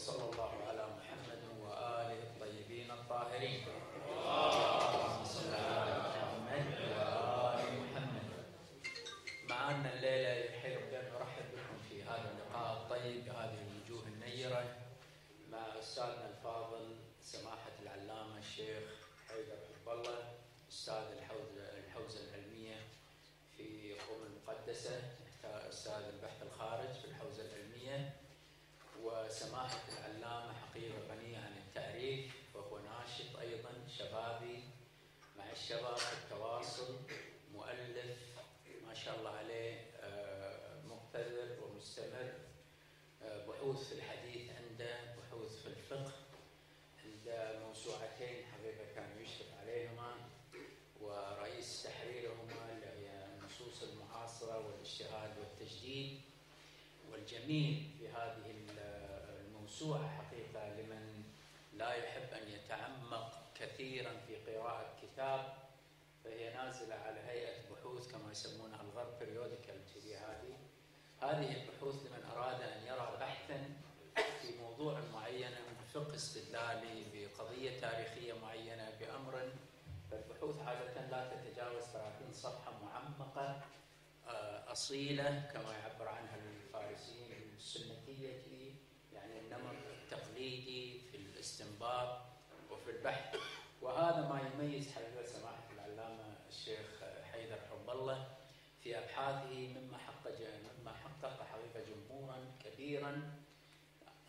someone والجميل في هذه الموسوعة حقيقة لمن لا يحب أن يتعمق كثيرا في قراءة كتاب فهي نازلة على هيئة بحوث كما يسمونها الغرب بريوديكال هذه هذه البحوث لمن أراد أن يرى بحثا في موضوع معين فقه استدلالي بقضية تاريخية معينة بأمر فالبحوث عادة لا تتجاوز 30 صفحة معمقة آه، أصيلة كما يعبر عنها السنتية يعني النمط التقليدي في الاستنباط وفي البحث. وهذا ما يميز حقيقة سماحة العلامة الشيخ حيدر حب الله في أبحاثه مما حقق مما حقق حقيقة جمهورا كبيرا.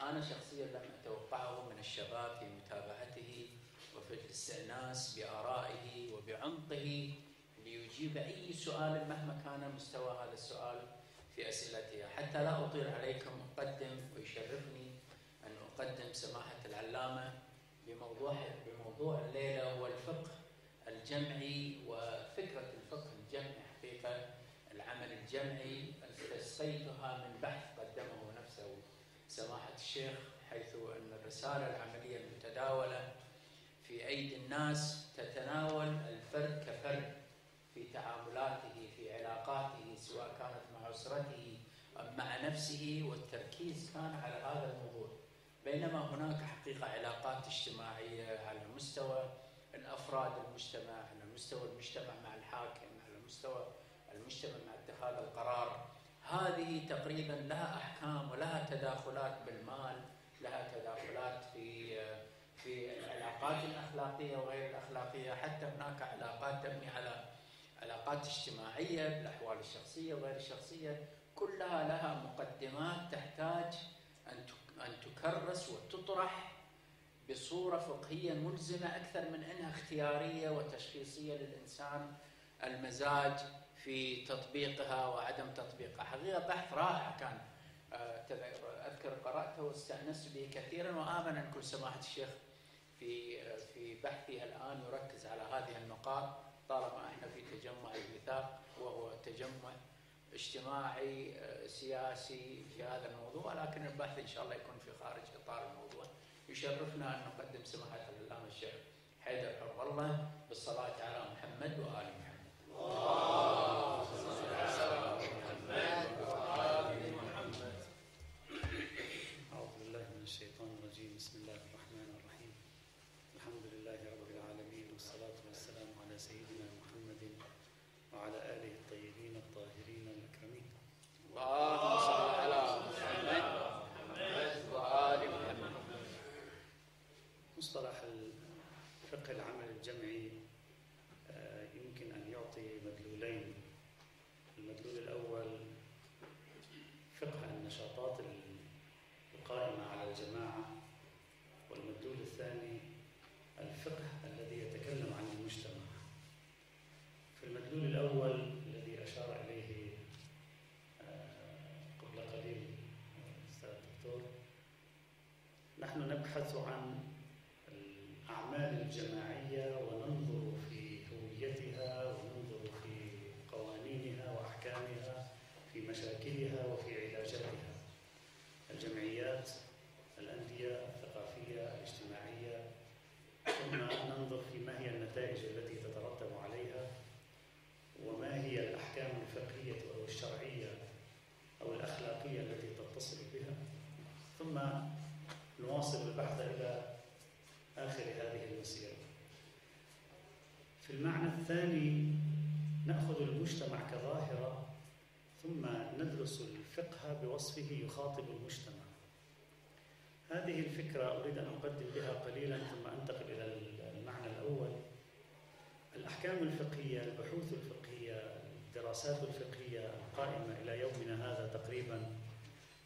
أنا شخصيا لم أتوقعه من الشباب في متابعته وفي الاستئناس بآرائه وبعمقه ليجيب أي سؤال مهما كان مستوى هذا السؤال. في أسئلتها حتى لا أطيل عليكم أقدم ويشرفني أن أقدم سماحة العلامة بموضوع بموضوع الليلة هو الفقه الجمعي وفكرة الفقه الجمعي حقيقة العمل الجمعي استسقيتها من بحث قدمه نفسه. سماحة الشيخ حيث أن الرسالة العملية المتداولة في أيدي الناس تتناول الفرد كفرد في تعاملاته في علاقاته سواء كانت أسرته مع نفسه والتركيز كان على هذا الموضوع. بينما هناك حقيقة علاقات اجتماعية على مستوى الأفراد المجتمع على مستوى المجتمع مع الحاكم على مستوى المجتمع مع اتخاذ القرار. هذه تقريبا لها أحكام ولها تداخلات بالمال لها تداخلات في في العلاقات الأخلاقية وغير الأخلاقية. حتى هناك علاقات تبني على علاقات اجتماعية بالأحوال الشخصية وغير الشخصية كلها لها مقدمات تحتاج أن تكرس وتطرح بصورة فقهية ملزمة أكثر من أنها اختيارية وتشخيصية للإنسان المزاج في تطبيقها وعدم تطبيقها. حقيقة بحث رائع كان. آه، أذكر قرأته واستأنست به كثيرا وآمن أن كل سماحة الشيخ في آه، في الآن يركز على هذه النقاط. طالما إحنا في تجمع الميثاق وهو تجمع اجتماعي آه، سياسي في هذا الموضوع لكن البحث إن شاء الله يكون في خارج إطار الموضوع يشرفنا أن نقدم سماحة العلامه الشيخ حيدر حر الله بالصلاة على محمد وآل محمد. اللهم صل على محمد وال محمد. أعوذ بالله من الشيطان الرجيم بسم الله الرحمن الرحيم الحمد لله رب العالمين والصلاة والسلام على سيدنا محمد وعلى آله الطيبين الطاهرين الأكرمين اللهم صل على محمد وآل محمد مصطلح الفقه العمل الجمعي آه، يمكن أن يعطي مدلولين المدلول الأول فقه النشاطات القائمة على الجماعة والمدلول الثاني الفقه الذي يتكلم عن المجتمع في المدلول الأول الذي أشار إليه آه، قبل قليل الأستاذ الدكتور نحن نبحث عن الأعمال الجماعية وننظر في هويتها وننظر في قوانينها وأحكامها في مشاكلها وفي علاجاتها الجمعيات الأندية الثقافية الاجتماعية ثم ننظر في ما هي النتائج التي تترتب عليها وما هي الأحكام الفقهية أو الشرعية أو الأخلاقية التي تتصل بها ثم في المعنى الثاني نأخذ المجتمع كظاهرة ثم ندرس الفقه بوصفه يخاطب المجتمع. هذه الفكرة أريد أن أقدم بها قليلا ثم أنتقل إلى المعنى الأول. الأحكام الفقهية البحوث الفقهية الدراسات الفقهية القائمة إلى يومنا هذا تقريبا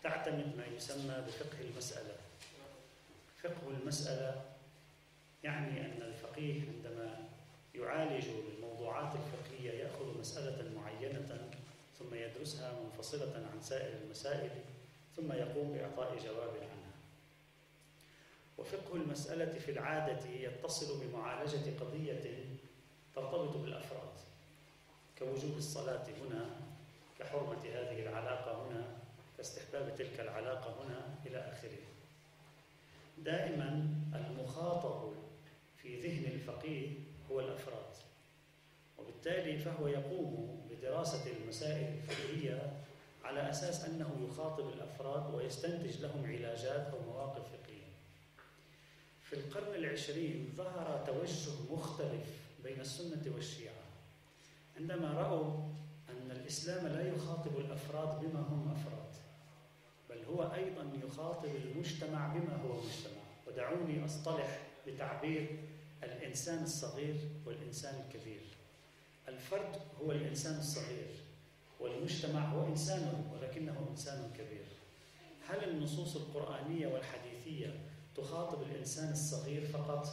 تعتمد ما يسمى بفقه المسألة. فقه المسألة يعني أن الفقيه عندما يعالج الموضوعات الفقهية يأخذ مسألة معينة ثم يدرسها منفصلة عن سائر المسائل ثم يقوم بإعطاء جواب عنها. وفقه المسألة في العادة يتصل بمعالجة قضية ترتبط بالأفراد كوجوب الصلاة هنا كحرمة هذه العلاقة هنا كاستحباب تلك العلاقة هنا إلى آخره. دائما المخاطب في ذهن الفقيه هو الأفراد. وبالتالي فهو يقوم بدراسة المسائل الفقهية على أساس أنه يخاطب الأفراد ويستنتج لهم علاجات أو مواقف فقهية. في القرن العشرين ظهر توجه مختلف بين السنة والشيعة عندما رأوا أن الإسلام لا يخاطب الأفراد بما هم أفراد بل هو أيضا يخاطب المجتمع بما هو مجتمع. ودعوني أصطلح بتعبير الإنسان الصغير والإنسان الكبير. الفرد هو الإنسان الصغير والمجتمع هو إنسان ولكنه إنسان كبير. هل النصوص القرآنية والحديثية تخاطب الإنسان الصغير فقط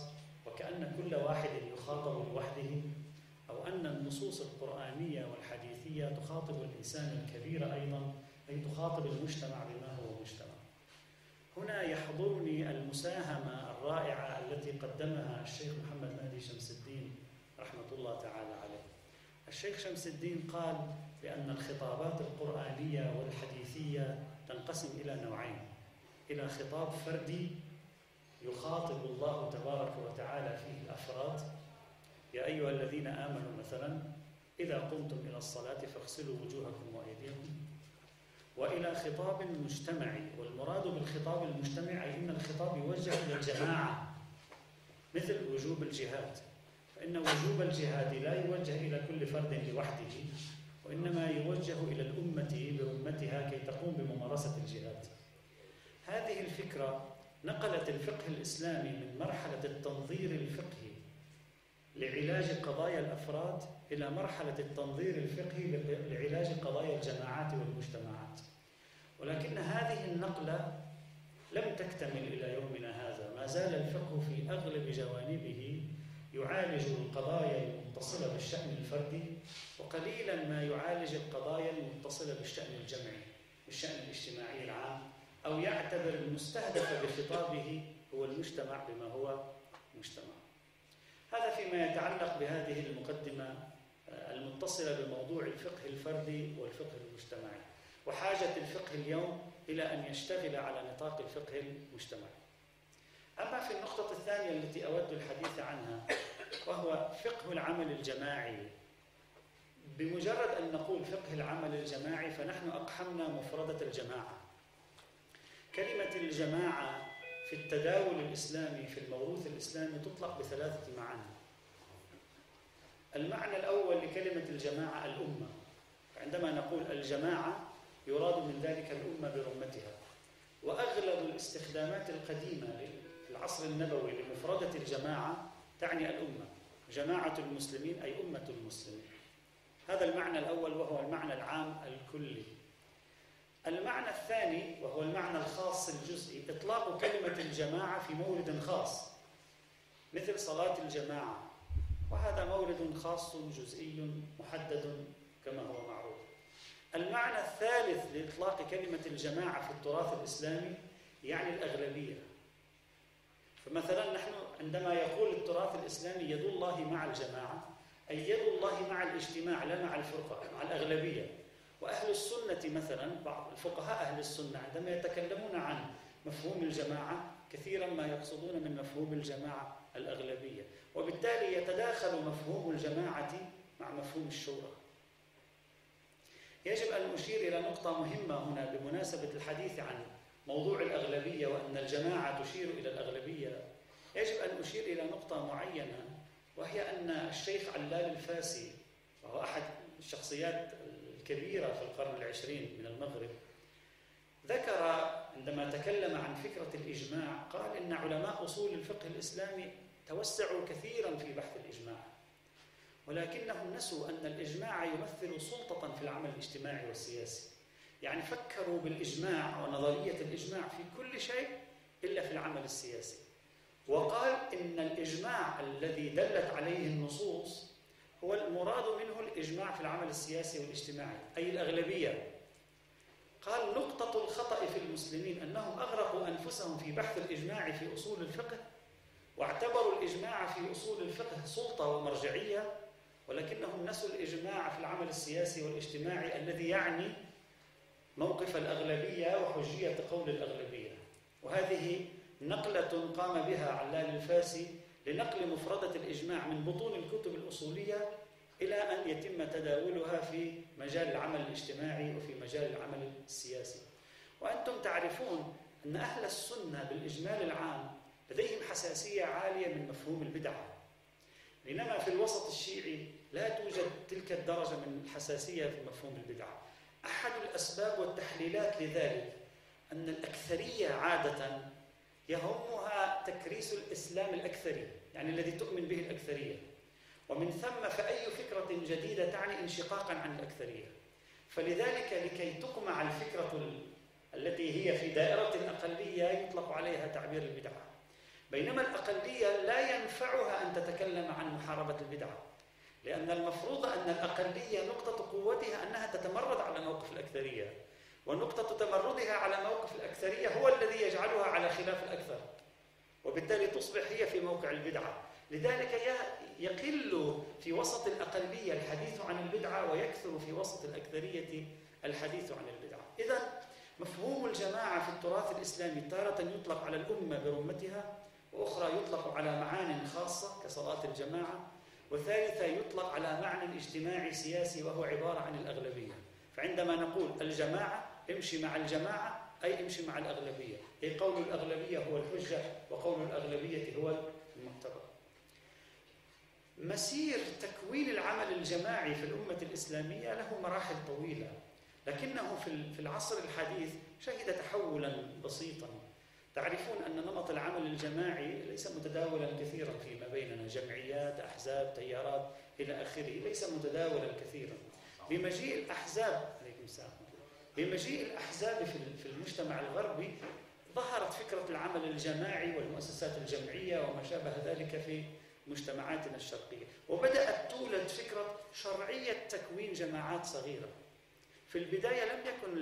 وكأن كل واحد يخاطب لوحده؟ أو أن النصوص القرآنية والحديثية تخاطب الإنسان الكبير أيضا أي تخاطب المجتمع بما هو مجتمع؟ هنا يحضرني المساهمة الرائعة التي قدمها الشيخ محمد مهدي شمس الدين رحمة الله تعالى عليه. الشيخ شمس الدين قال بأن الخطابات القرآنية والحديثية تنقسم إلى نوعين إلى خطاب فردي يخاطب الله تبارك وتعالى فيه الأفراد يا أيها الذين آمنوا مثلا إذا قمتم إلى الصلاة فاغسلوا وجوهكم وأيديكم. وإلى خطاب مجتمعي والمراد بالخطاب المجتمعي أن الخطاب يوجه إلى الجماعة مثل وجوب الجهاد. فإن وجوب الجهاد لا يوجه إلى كل فرد لوحده وإنما يوجه إلى الأمة برمتها كي تقوم بممارسة الجهاد. هذه الفكرة نقلت الفقه الإسلامي من مرحلة التنظير الفقهي لعلاج قضايا الأفراد إلى مرحلة التنظير الفقهي لعلاج قضايا الجماعات والمجتمعات. ولكن هذه النقلة لم تكتمل إلى يومنا هذا. ما زال الفقه في أغلب جوانبه يعالج القضايا المتصلة بالشأن الفردي وقليلا ما يعالج القضايا المتصلة بالشأن الجمعي بالشأن الاجتماعي العام أو يعتبر المستهدف بخطابه هو المجتمع بما هو مجتمع. هذا فيما يتعلق بهذه المقدمة آه، المتصلة بموضوع الفقه الفردي والفقه المجتمعي. وحاجة الفقه اليوم إلى أن يشتغل على نطاق الفقه المجتمعي أما في النقطة الثانية التي أود الحديث عنها وهو فقه العمل الجماعي. بمجرد أن نقول فقه العمل الجماعي فنحن أقحمنا مفردة الجماعة. كلمة الجماعة في التداول الإسلامي في الموروث الإسلامي تطلق بثلاثة معاني. المعنى الأول لكلمة الجماعة الأمة. عندما نقول الجماعة يراد من ذلك الأمة برمتها. وأغلب الاستخدامات القديمة في العصر النبوي لمفردة الجماعة تعني الأمة. جماعة المسلمين أي أمة المسلمين. هذا المعنى الأول وهو المعنى العام الكلي. المعنى الثاني وهو المعنى الخاص الجزئي إطلاق كلمة الجماعة في مورد خاص مثل صلاة الجماعة. وهذا مورد خاص جزئي محدد كما هو معروف. الثالث لإطلاق كلمة الجماعة في التراث الإسلامي يعني الأغلبية. فمثلا نحن عندما يقول التراث الإسلامي يد الله مع الجماعة أي يد الله مع الاجتماع لا مع الفرقة مع الأغلبية. وأهل السنة مثلا بعض الفقهاء أهل السنة عندما يتكلمون عن مفهوم الجماعة كثيرا ما يقصدون من مفهوم الجماعة الأغلبية. وبالتالي يتداخل مفهوم الجماعة مع مفهوم الشورى. يجب أن أشير إلى نقطة مهمة هنا بمناسبة الحديث عن موضوع الأغلبية وأن الجماعة تشير إلى الأغلبية. يجب أن أشير إلى نقطة معينة وهي أن الشيخ علال الفاسي وهو أحد الشخصيات الكبيرة في القرن العشرين من المغرب ذكر عندما تكلم عن فكرة الإجماع قال إن علماء أصول الفقه الإسلامي توسعوا كثيرا في بحث الإجماع. ولكنهم نسوا أن الإجماع يمثل سلطة في العمل الاجتماعي والسياسي. يعني فكروا بالإجماع ونظرية الإجماع في كل شيء إلا في العمل السياسي. وقال إن الإجماع الذي دلت عليه النصوص هو المراد منه الإجماع في العمل السياسي والاجتماعي أي الأغلبية. قال نقطة الخطأ في المسلمين أنهم أغرقوا أنفسهم في بحث الإجماع في أصول الفقه واعتبروا الإجماع في أصول الفقه سلطة ومرجعية ولكنهم نسوا الإجماع في العمل السياسي والاجتماعي الذي يعني موقف الأغلبية وحجية قول الأغلبية. وهذه نقلة قام بها علال الفاسي لنقل مفردة الإجماع من بطون الكتب الأصولية إلى أن يتم تداولها في مجال العمل الاجتماعي وفي مجال العمل السياسي. وأنتم تعرفون أن أهل السنة بالإجمال العام لديهم حساسية عالية من مفهوم البدعة. بينما في الوسط الشيعي لا توجد تلك الدرجة من الحساسية في مفهوم البدعة أحد الأسباب والتحليلات لذلك أن الأكثرية عادة يهمها تكريس الإسلام الأكثري يعني الذي تؤمن به الأكثرية. ومن ثم فأي فكرة جديدة تعني انشقاقا عن الأكثرية. فلذلك لكي تقمع الفكرة التي هي في دائرة الأقلية يطلق عليها تعبير البدعة. بينما الأقلية لا ينفعها أن تتكلم عن محاربة البدعة. لأن المفروض أن الأقلية نقطة قوتها أنها تتمرد على موقف الأكثرية ونقطة تمردها على موقف الأكثرية هو الذي يجعلها على خلاف الأكثر وبالتالي تصبح هي في موقع البدعة. لذلك يقل في وسط الأقلية الحديث عن البدعة ويكثر في وسط الأكثرية الحديث عن البدعة. إذا مفهوم الجماعة في التراث الإسلامي تارة يطلق على الأمة برمتها وأخرى يطلق على معان خاصة كصلاة الجماعة وثالثة يطلق على معنى اجتماعي سياسي وهو عبارة عن الأغلبية. فعندما نقول الجماعة امشي مع الجماعة أي امشي مع الأغلبية. أي قول الأغلبية هو الحجة وقول الأغلبية هو المعتبر مسير تكوين العمل الجماعي في الأمة الإسلامية له مراحل طويلة لكنه في العصر الحديث شهد تحولا بسيطا. تعرفون أن نمط العمل الجماعي ليس متداولا كثيرا فيما بيننا. جمعيات أحزاب تيارات إلى آخره ليس متداولا كثيرا. بمجيء الأحزاب عليكم السلام. بمجيء الأحزاب في المجتمع الغربي ظهرت فكرة العمل الجماعي والمؤسسات الجمعية وما شابه ذلك في مجتمعاتنا الشرقية. وبدأت تولد فكرة شرعية تكوين جماعات صغيرة. في البداية لم يكن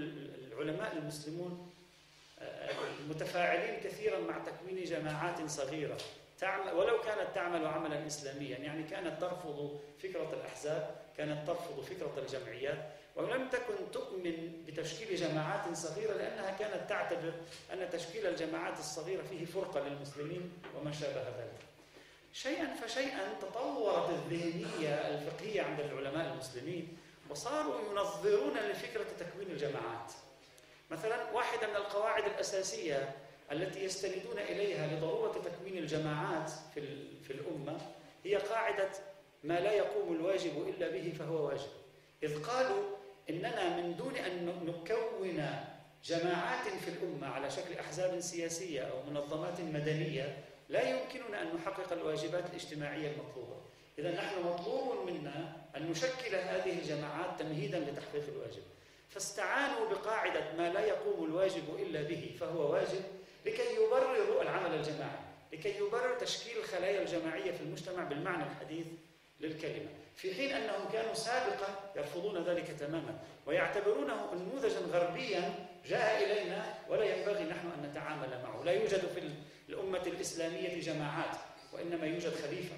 العلماء المسلمون متفاعلين كثيرا مع تكوين جماعات صغيرة. تعمل ولو كانت تعمل عملا إسلاميا يعني كانت ترفض فكرة الأحزاب كانت ترفض فكرة الجمعيات ولم تكن تؤمن بتشكيل جماعات صغيرة لأنها كانت تعتبر أن تشكيل الجماعات الصغيرة فيه فرقة للمسلمين وما شابه ذلك. شيئا فشيئا تطورت الذهنية الفقهية عند العلماء المسلمين وصاروا ينظرون لفكرة تكوين الجماعات. مثلا واحدة من القواعد الأساسية التي يستندون إليها لضرورة تكوين الجماعات في, في الأمة هي قاعدة ما لا يقوم الواجب إلا به فهو واجب. إذ قالوا إننا من دون أن نكون جماعات في الأمة على شكل أحزاب سياسية أو منظمات مدنية لا يمكننا أن نحقق الواجبات الاجتماعية المطلوبة. إذا نحن مطلوب منا أن نشكل هذه الجماعات تمهيدا لتحقيق الواجب. فاستعانوا بقاعدة ما لا يقوم الواجب إلا به فهو واجب لكي يبرروا العمل الجماعي لكي يبرر تشكيل الخلايا الجماعية في المجتمع بالمعنى الحديث للكلمة. في حين أنهم كانوا سابقا يرفضون ذلك تماما ويعتبرونه نموذجا غربيا جاء إلينا ولا ينبغي نحن أن نتعامل معه. لا يوجد في الأمة الإسلامية جماعات وإنما يوجد خليفة.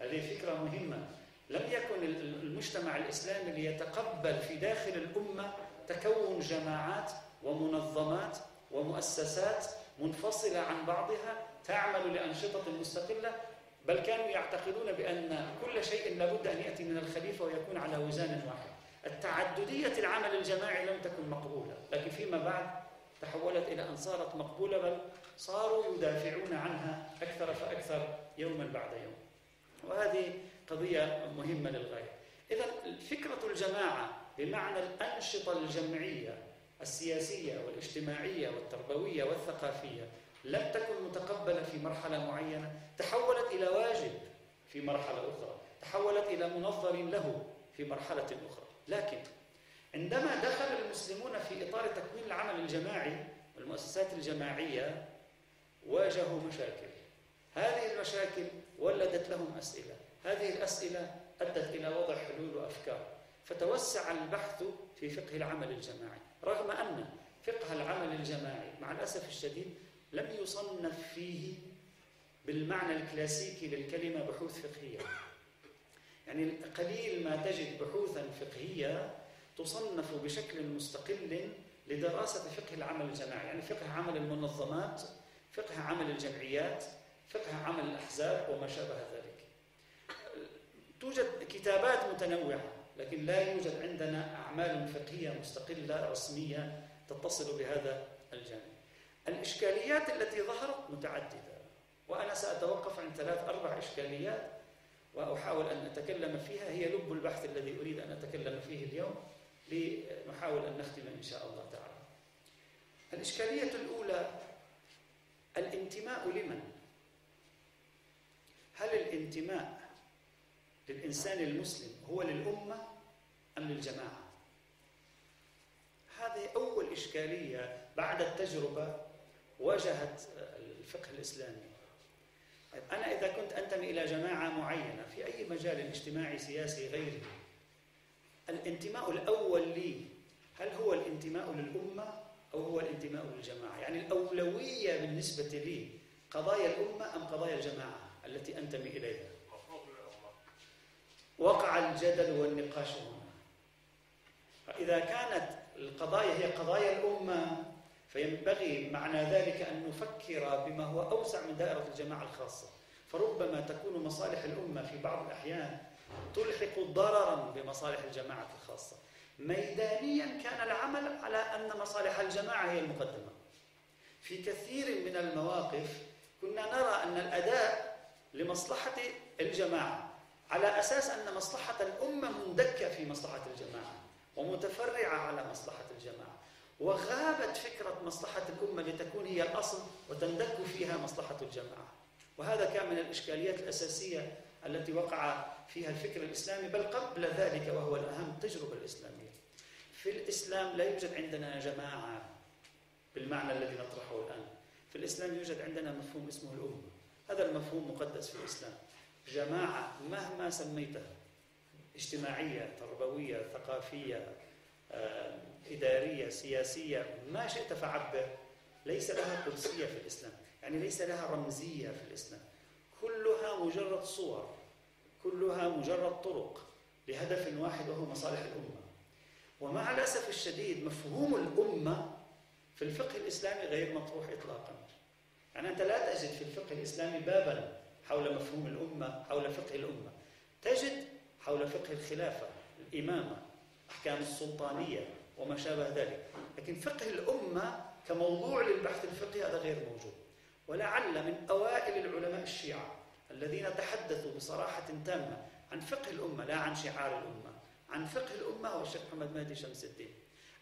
هذه فكرة مهمة. لم يكن المجتمع الإسلامي ليتقبل في داخل الأمة تكون جماعات ومنظمات ومؤسسات منفصلة عن بعضها تعمل لأنشطة مستقلة بل كانوا يعتقدون بأن كل شيء لابد أن يأتي من الخليفة ويكون على وزان واحد. التعددية العمل الجماعي لم تكن مقبولة لكن فيما بعد تحولت إلى أن صارت مقبولة بل صاروا يدافعون عنها أكثر فأكثر يوما بعد يوم. وهذه قضية مهمة للغاية. إذا فكرة الجماعة بمعنى الأنشطة الجمعية السياسية والاجتماعية والتربوية والثقافية لم تكن متقبلة في مرحلة معينة تحولت إلى واجب في مرحلة أخرى تحولت إلى منظر له في مرحلة أخرى. لكن عندما دخل المسلمون في إطار تكوين العمل الجماعي والمؤسسات الجماعية واجهوا مشاكل. هذه المشاكل ولدت لهم أسئلة. هذه الأسئلة أدت إلى وضع حلول وأفكار. فتوسع البحث في فقه العمل الجماعي. رغم أن فقه العمل الجماعي مع الأسف الشديد لم يصنف فيه بالمعنى الكلاسيكي للكلمة بحوث فقهية. يعني قليل ما تجد بحوثا فقهية تصنف بشكل مستقل لدراسة فقه العمل الجماعي. يعني فقه عمل المنظمات فقه عمل الجمعيات فقه عمل الأحزاب وما شابه ذلك. توجد كتابات متنوعة لكن لا يوجد عندنا أعمال فقهية مستقلة رسمية تتصل بهذا الجانب. الإشكاليات التي ظهرت متعددة وأنا سأتوقف عن ثلاث أربع إشكاليات وأحاول أن أتكلم فيها. هي لب البحث الذي أريد أن أتكلم فيه اليوم لنحاول أن نختم إن شاء الله تعالى. الإشكالية الأولى الانتماء لمن؟ هل الانتماء للإنسان المسلم هو للأمة أم للجماعة؟ هذه أول إشكالية بعد التجربة واجهت الفقه الإسلامي. أنا إذا كنت أنتمي إلى جماعة معينة في أي مجال اجتماعي سياسي غيره الانتماء الأول لي هل هو الانتماء للأمة أو هو الانتماء للجماعة؟ يعني الأولوية بالنسبة لي قضايا الأمة أم قضايا الجماعة التي أنتمي إليها؟ وقع الجدل والنقاش هنا. فإذا كانت القضايا هي قضايا الأمة فينبغي معنى ذلك أن نفكر بما هو أوسع من دائرة الجماعة الخاصة. فربما تكون مصالح الأمة في بعض الأحيان تلحق ضررا بمصالح الجماعة الخاصة. ميدانيا كان العمل على أن مصالح الجماعة هي المقدمة. في كثير من المواقف كنا نرى أن الأداء لمصلحة الجماعة على أساس أن مصلحة الأمة مندكة في مصلحة الجماعة ومتفرعة على مصلحة الجماعة. وغابت فكرة مصلحة الأمة لتكون هي الأصل وتندك فيها مصلحة الجماعة. وهذا كان من الإشكاليات الأساسية التي وقع فيها الفكر الإسلامي بل قبل ذلك وهو الأهم التجربة الإسلامية. في الإسلام لا يوجد عندنا جماعة بالمعنى الذي نطرحه الآن. في الإسلام يوجد عندنا مفهوم اسمه الأمة. هذا المفهوم مقدس في الإسلام. جماعة مهما سميتها اجتماعية تربوية ثقافية آه، إدارية سياسية ما شئت فعبر ليس لها قدسية في الإسلام. يعني ليس لها رمزية في الإسلام. كلها مجرد صور كلها مجرد طرق لهدف واحد وهو مصالح الأمة. ومع الأسف الشديد مفهوم الأمة في الفقه الإسلامي غير مطروح إطلاقا. يعني أنت لا تجد في الفقه الإسلامي بابا حول مفهوم الأمة حول فقه الأمة. تجد حول فقه الخلافة الإمامة أحكام السلطانية وما شابه ذلك. لكن فقه الأمة كموضوع للبحث الفقهي هذا غير موجود. ولعل من أوائل العلماء الشيعة الذين تحدثوا بصراحة تامة عن فقه الأمة لا عن شعار الأمة عن فقه الأمة هو الشيخ محمد مهدي شمس الدين.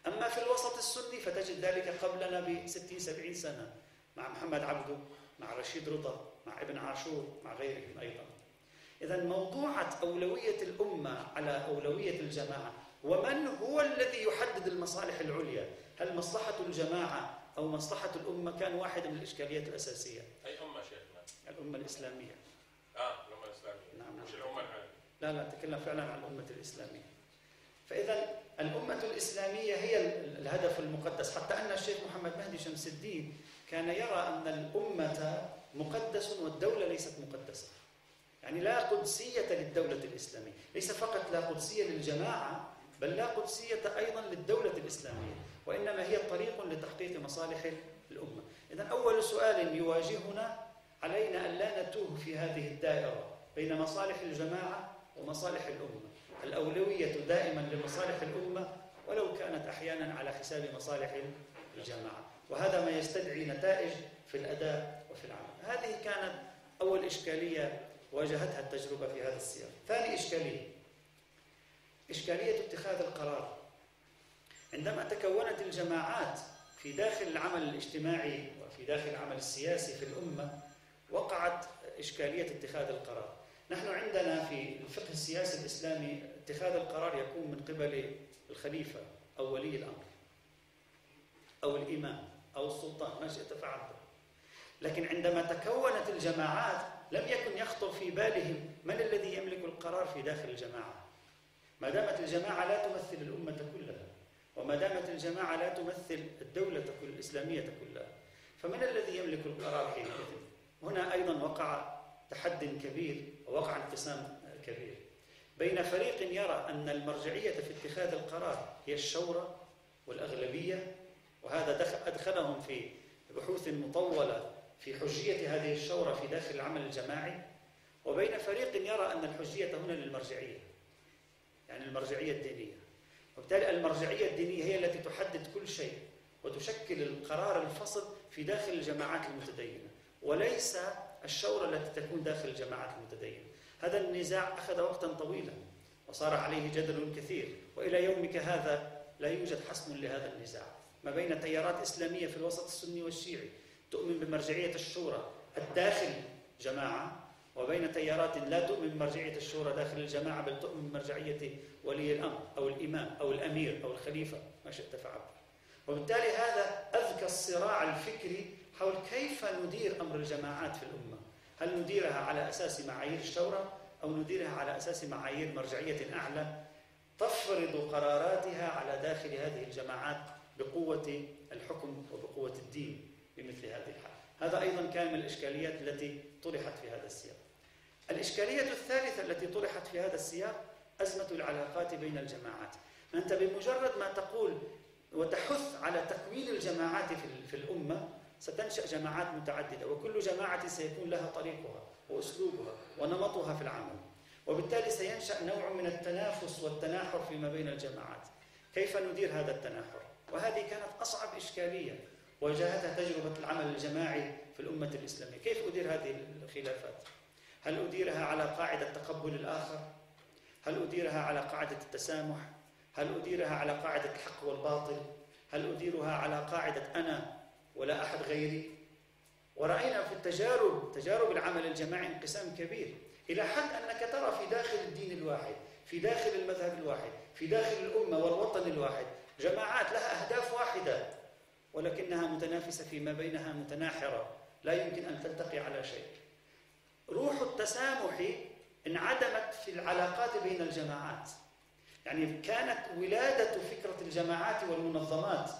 أما في الوسط السني فتجد ذلك قبلنا ب 60 70 سنة. مع محمد عبده مع رشيد رضا مع ابن عاشور مع غيرهم أيضا. إذا موضوعة أولوية الأمة على أولوية الجماعة ومن هو الذي يحدد المصالح العليا؟ هل مصلحة الجماعة أو مصلحة الأمة؟ كان واحد من الإشكاليات الأساسية. أي أمة شيخنا؟ الأمة الإسلامية. آه الأمة الإسلامية. نعم مش الأمة العالمية لا لا أتكلم فعلا عن الأمة الإسلامية. فإذا الأمة الإسلامية هي الهدف المقدس. حتى أن الشيخ محمد مهدي شمس الدين كان يرى أن الأمة مقدس والدولة ليست مقدسة. يعني لا قدسية للدولة الإسلامية ليس فقط لا قدسية للجماعة بل لا قدسية أيضا للدولة الإسلامية وإنما هي طريق لتحقيق مصالح الأمة. إذا أول سؤال يواجهنا علينا أن لا نتوه في هذه الدائرة بين مصالح الجماعة ومصالح الأمة. الأولوية دائما لمصالح الأمة ولو كانت أحيانا على حساب مصالح الجماعة. وهذا ما يستدعي نتائج في الأداء وفي العمل. هذه كانت أول إشكالية واجهتها التجربة في هذا السياق. ثاني إشكالية إشكالية اتخاذ القرار. عندما تكونت الجماعات في داخل العمل الاجتماعي وفي داخل العمل السياسي في الأمة وقعت إشكالية اتخاذ القرار. نحن عندنا في الفقه السياسي الإسلامي اتخاذ القرار يكون من قبل الخليفة أو ولي الأمر أو الإمام. أو السلطان ما شئت فعلته. لكن عندما تكونت الجماعات لم يكن يخطر في بالهم من الذي يملك القرار في داخل الجماعة. ما دامت الجماعة لا تمثل الأمة كلها وما دامت الجماعة لا تمثل الدولة الإسلامية كلها فمن الذي يملك القرار حينئذ؟ هنا أيضا وقع تحد كبير ووقع انقسام كبير. بين فريق يرى أن المرجعية في اتخاذ القرار هي الشورى والأغلبية وهذا أدخلهم في بحوث مطولة في حجية هذه الشورى في داخل العمل الجماعي. وبين فريق يرى أن الحجية هنا للمرجعية يعني المرجعية الدينية. وبالتالي المرجعية الدينية هي التي تحدد كل شيء وتشكل القرار الفصل في داخل الجماعات المتدينة. وليس الشورى التي تكون داخل الجماعات المتدينة. هذا النزاع أخذ وقتا طويلا وصار عليه جدل كثير. وإلى يومك هذا لا يوجد حسم لهذا النزاع. ما بين تيارات إسلامية في الوسط السني والشيعي تؤمن بمرجعية الشورى الداخل جماعة وبين تيارات لا تؤمن بمرجعية الشورى داخل الجماعة بل تؤمن بمرجعية ولي الأمر أو الإمام أو الأمير أو الخليفة ما شئت فعبر وبالتالي هذا أذكى الصراع الفكري حول كيف ندير أمر الجماعات في الأمة. هل نديرها على أساس معايير الشورى أو نديرها على أساس معايير مرجعية أعلى؟ تفرض قراراتها على داخل هذه الجماعات بقوة الحكم وبقوة الدين بمثل هذه الحال. هذا أيضا كان من الإشكاليات التي طرحت في هذا السياق. الإشكالية الثالثة التي طرحت في هذا السياق أزمة العلاقات بين الجماعات. أنت بمجرد ما تقول وتحث على تكوين الجماعات في الأمة ستنشأ جماعات متعددة وكل جماعة سيكون لها طريقها وأسلوبها ونمطها في العمل. وبالتالي سينشأ نوع من التنافس والتناحر فيما بين الجماعات. كيف ندير هذا التناحر؟ وهذه كانت أصعب إشكالية واجهتها تجربة العمل الجماعي في الأمة الإسلامية كيف أدير هذه الخلافات؟ هل أديرها على قاعدة تقبل الآخر؟ هل أديرها على قاعدة التسامح؟ هل أديرها على قاعدة الحق والباطل؟ هل أديرها على قاعدة أنا ولا أحد غيري؟ ورأينا في التجارب تجارب العمل الجماعي انقسام كبير إلى حد أنك ترى في داخل الدين الواحد في داخل المذهب الواحد في داخل الأمة والوطن الواحد جماعات لها أهداف واحدة ولكنها متنافسة فيما بينها متناحرة لا يمكن أن تلتقي على شيء. روح التسامح انعدمت في العلاقات بين الجماعات. يعني كانت ولادة فكرة الجماعات والمنظمات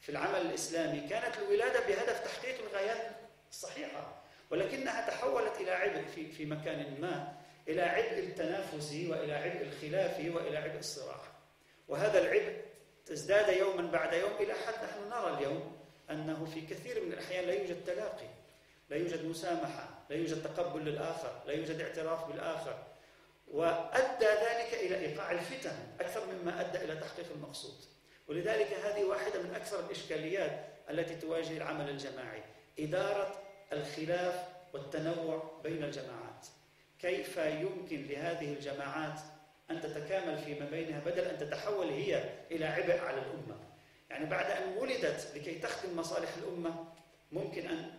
في العمل الإسلامي كانت الولادة بهدف تحقيق الغايات الصحيحة ولكنها تحولت إلى عبء في, في مكان ما إلى عبء التنافس وإلى عبء الخلاف وإلى عبء الصراع. وهذا العبء تزداد يوما بعد يوم إلى حد نحن نرى اليوم أنه في كثير من الأحيان لا يوجد تلاقي لا يوجد مسامحة لا يوجد تقبل للآخر لا يوجد اعتراف بالآخر. وأدى ذلك إلى إيقاع الفتن أكثر مما أدى إلى تحقيق المقصود. ولذلك هذه واحدة من أكثر الإشكاليات التي تواجه العمل الجماعي إدارة الخلاف والتنوع بين الجماعات. كيف يمكن لهذه الجماعات أن تتكامل فيما بينها بدل أن تتحول هي إلى عبء على الأمة. يعني بعد أن ولدت لكي تخدم مصالح الأمة ممكن أن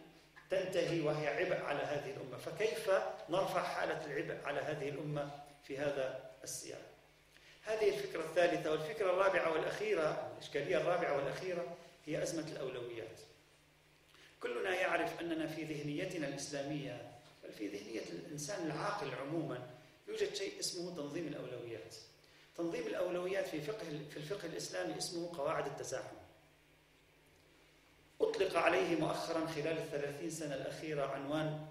تنتهي وهي عبء على هذه الأمة. فكيف نرفع حالة العبء على هذه الأمة في هذا السياق؟ هذه الفكرة الثالثة والفكرة الرابعة والأخيرة الإشكالية الرابعة والأخيرة هي أزمة الأولويات. كلنا يعرف أننا في ذهنيتنا الإسلامية بل في ذهنية الإنسان العاقل عموما يوجد شيء اسمه تنظيم الأولويات. تنظيم الأولويات في فقه في الفقه الإسلامي اسمه قواعد التزاحم. أطلق عليه مؤخرا خلال الثلاثين سنة الأخيرة عنوان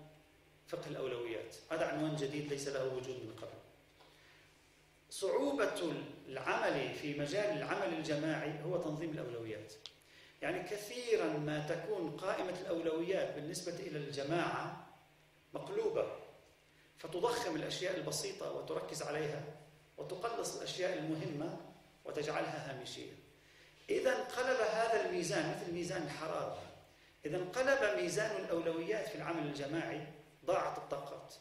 فقه الأولويات. هذا عنوان جديد ليس له وجود من قبل. صعوبة العمل في مجال العمل الجماعي هو تنظيم الأولويات. يعني كثيرا ما تكون قائمة الأولويات بالنسبة إلى الجماعة مقلوبة. فتضخم الأشياء البسيطة وتركز عليها وتقلص الأشياء المهمة وتجعلها هامشية. إذا انقلب هذا الميزان مثل ميزان الحرارة. إذا انقلب ميزان الأولويات في العمل الجماعي ضاعت الطاقات.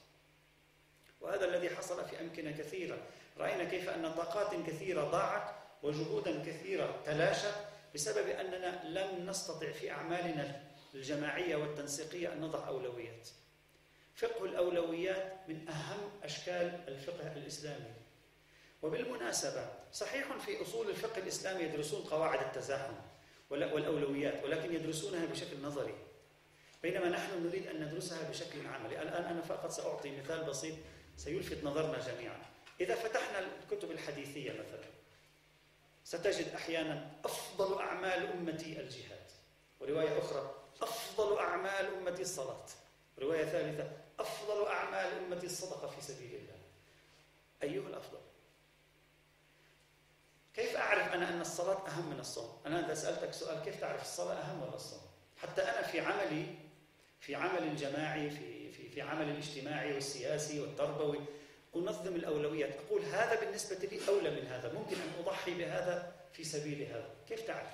وهذا الذي حصل في أمكنة كثيرة. رأينا كيف أن طاقات كثيرة ضاعت وجهودا كثيرة تلاشت بسبب أننا لم نستطع في أعمالنا الجماعية والتنسيقية أن نضع أولويات. فقه الأولويات من أهم أشكال الفقه الإسلامي. وبالمناسبة صحيح في أصول الفقه الإسلامي يدرسون قواعد التزاحم والأولويات ولكن يدرسونها بشكل نظري. بينما نحن نريد أن ندرسها بشكل عملي. الآن أنا فقط سأعطي مثال بسيط سيلفت نظرنا جميعا. إذا فتحنا الكتب الحديثية مثلا ستجد أحيانا أفضل أعمال أمتي الجهاد. ورواية أخرى أفضل أعمال أمتي الصلاة. رواية ثالثة أفضل أعمال أمتي الصدقة في سبيل الله. أيها الأفضل. كيف أعرف أنا أن الصلاة أهم من الصوم؟ أنا إذا سألتك سؤال كيف تعرف الصلاة أهم ولا الصوم؟ حتى أنا في عملي في عمل الجماعي في في في عمل الاجتماعي والسياسي والتربوي أنظم الأولويات. أقول هذا بالنسبة لي أولى من هذا. ممكن أن أضحي بهذا في سبيل هذا. كيف تعرف؟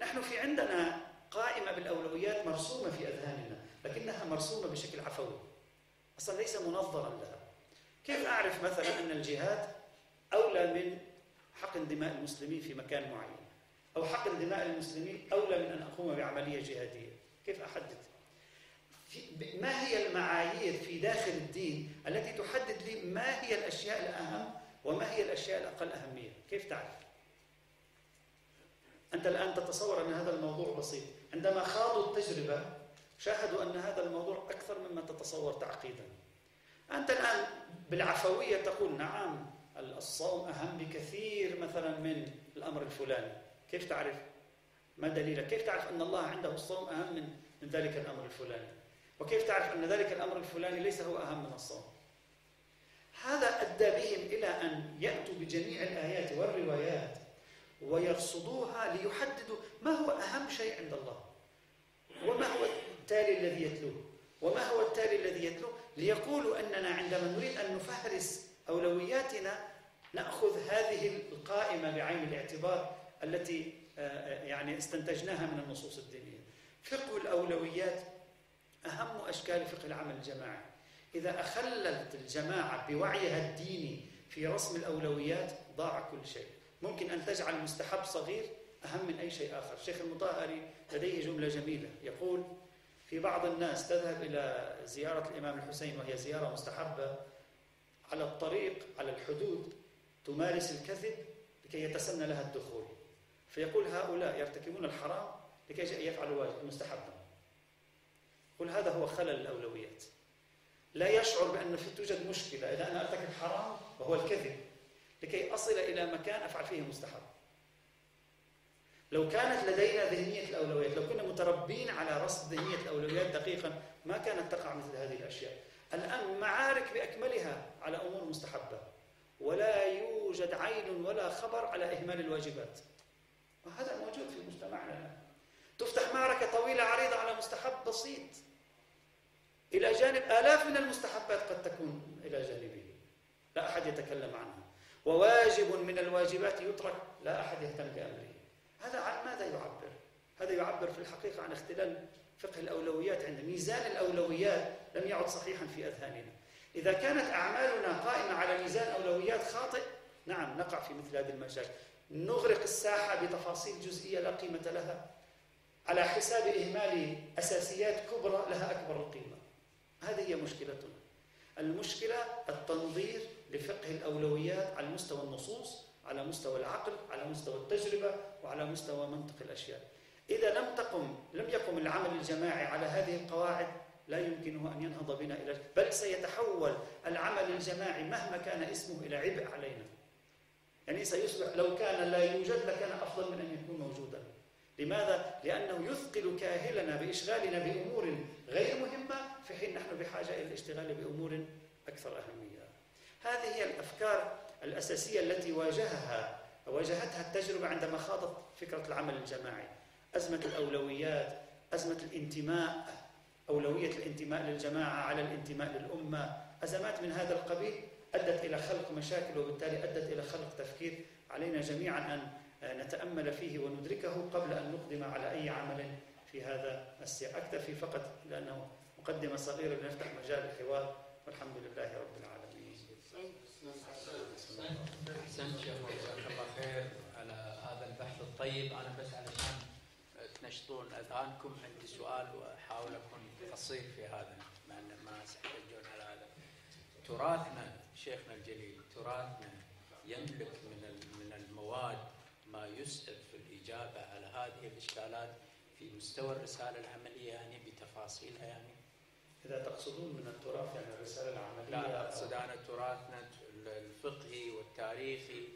نحن في عندنا قائمة بالأولويات مرسومة في أذهاننا. لكنها مرسومة بشكل عفوي. أصلا ليس منظرا لها. كيف أعرف مثلا أن الجهاد أولى من حقن دماء المسلمين في مكان معين؟ أو حقن دماء المسلمين أولى من أن أقوم بعملية جهادية؟ كيف أحدد؟ ما هي المعايير في داخل الدين التي تحدد لي ما هي الأشياء الأهم وما هي الأشياء الأقل أهمية؟ كيف تعرف؟ أنت الآن تتصور أن هذا الموضوع بسيط. عندما خاضوا التجربة شاهدوا أن هذا الموضوع أكثر مما تتصور تعقيدا أنت الآن بالعفوية تقول نعم الصوم أهم بكثير مثلا من الأمر الفلاني كيف تعرف؟ ما دليلك؟ كيف تعرف أن الله عنده الصوم أهم من, من ذلك الأمر الفلاني؟ وكيف تعرف أن ذلك الأمر الفلاني ليس هو أهم من الصوم؟ هذا أدى بهم إلى أن يأتوا بجميع الآيات والروايات ويرصدوها ليحددوا ما هو أهم شيء عند الله وما هو التالي الذي يتلوه. وما هو التالي الذي يتلوه ليقولوا أننا عندما نريد أن نفهرس أولوياتنا نأخذ هذه القائمة بعين الاعتبار التي آه، آه، يعني استنتجناها من النصوص الدينية. فقه الأولويات أهم أشكال فقه العمل الجماعي. إذا أخللت الجماعة بوعيها الديني في رسم الأولويات ضاع كل شيء. ممكن أن تجعل المستحب صغير أهم من أي شيء آخر. الشيخ المطهري لديه جملة جميلة. يقول في بعض الناس تذهب إلى زيارة الإمام الحسين وهي زيارة مستحبة على الطريق على الحدود تمارس الكذب لكي يتسنى لها الدخول. فيقول هؤلاء يرتكبون الحرام لكي يفعلوا المستحبا قل هذا هو خلل الأولويات. لا يشعر بأن في توجد مشكلة إذا أنا أرتكب حرام وهو الكذب لكي أصل إلى مكان أفعل فيه مستحب. لو كانت لدينا ذهنية الأولويات لو كنا متربين على رصد ذهنية الأولويات دقيقا ما كانت تقع مثل هذه الأشياء. الآن معارك بأكملها على أمور مستحبة. ولا يوجد عين ولا خبر على إهمال الواجبات. وهذا موجود في مجتمعنا تفتح معركة طويلة عريضة على مستحب بسيط. إلى جانب آلاف من المستحبات قد تكون إلى جانبه. لا أحد يتكلم عنها. وواجب من الواجبات يترك لا أحد يهتم بأمره. هذا عن ماذا يعبر؟ هذا يعبر في الحقيقة عن اختلال فقه الأولويات عند ميزان الأولويات لم يعد صحيحا في أذهاننا. إذا كانت أعمالنا قائمة على ميزان أولويات خاطئ نعم نقع في مثل هذه المشاكل. نغرق الساحة بتفاصيل جزئية لا قيمة لها. على حساب إهمال أساسيات كبرى لها أكبر القيمة. هذه هي مشكلتنا. المشكلة التنظير لفقه الأولويات على مستوى النصوص على مستوى العقل على مستوى التجربة وعلى مستوى منطق الأشياء. إذا لم تقم لم يقم العمل الجماعي على هذه القواعد لا يمكنه أن ينهض بنا إلى بل سيتحول العمل الجماعي مهما كان اسمه إلى عبء علينا. يعني سيصبح لو كان لا يوجد لكان أفضل من أن يكون موجودا. لماذا؟ لأنه يثقل كاهلنا بإشغالنا بأمور غير مهمة في حين نحن بحاجة إلى الاشتغال بأمور أكثر أهمية. هذه هي الأفكار الأساسية التي واجهها واجهتها التجربة عندما خاضت فكرة العمل الجماعي. أزمة الأولويات أزمة الانتماء أولوية الانتماء للجماعة على الانتماء للأمة. أزمات من هذا القبيل أدت إلى خلق مشاكل وبالتالي أدت إلى خلق تفكير. علينا جميعا أن نتأمل فيه وندركه قبل أن نقدم على أي عمل في هذا السياق. أكتفي فقط لأنه مقدمة صغيرة لنفتح مجال الحوار. والحمد لله رب العالمين. خير على هذا البحث الطيب. أنا بس علشان تنشطون أذهانكم عندي سؤال وأحاول أكون قصير في هذا مع ان ما تحتاجون على هذا. تراثنا شيخنا الجليل تراثنا يملك من من المواد ما يسعف في الإجابة على هذه الإشكالات في مستوى الرسالة العملية يعني بتفاصيلها يعني؟ إذا تقصدون من التراث يعني الرسالة العملية لا أقصد أنا تراثنا الفقهي والتاريخي.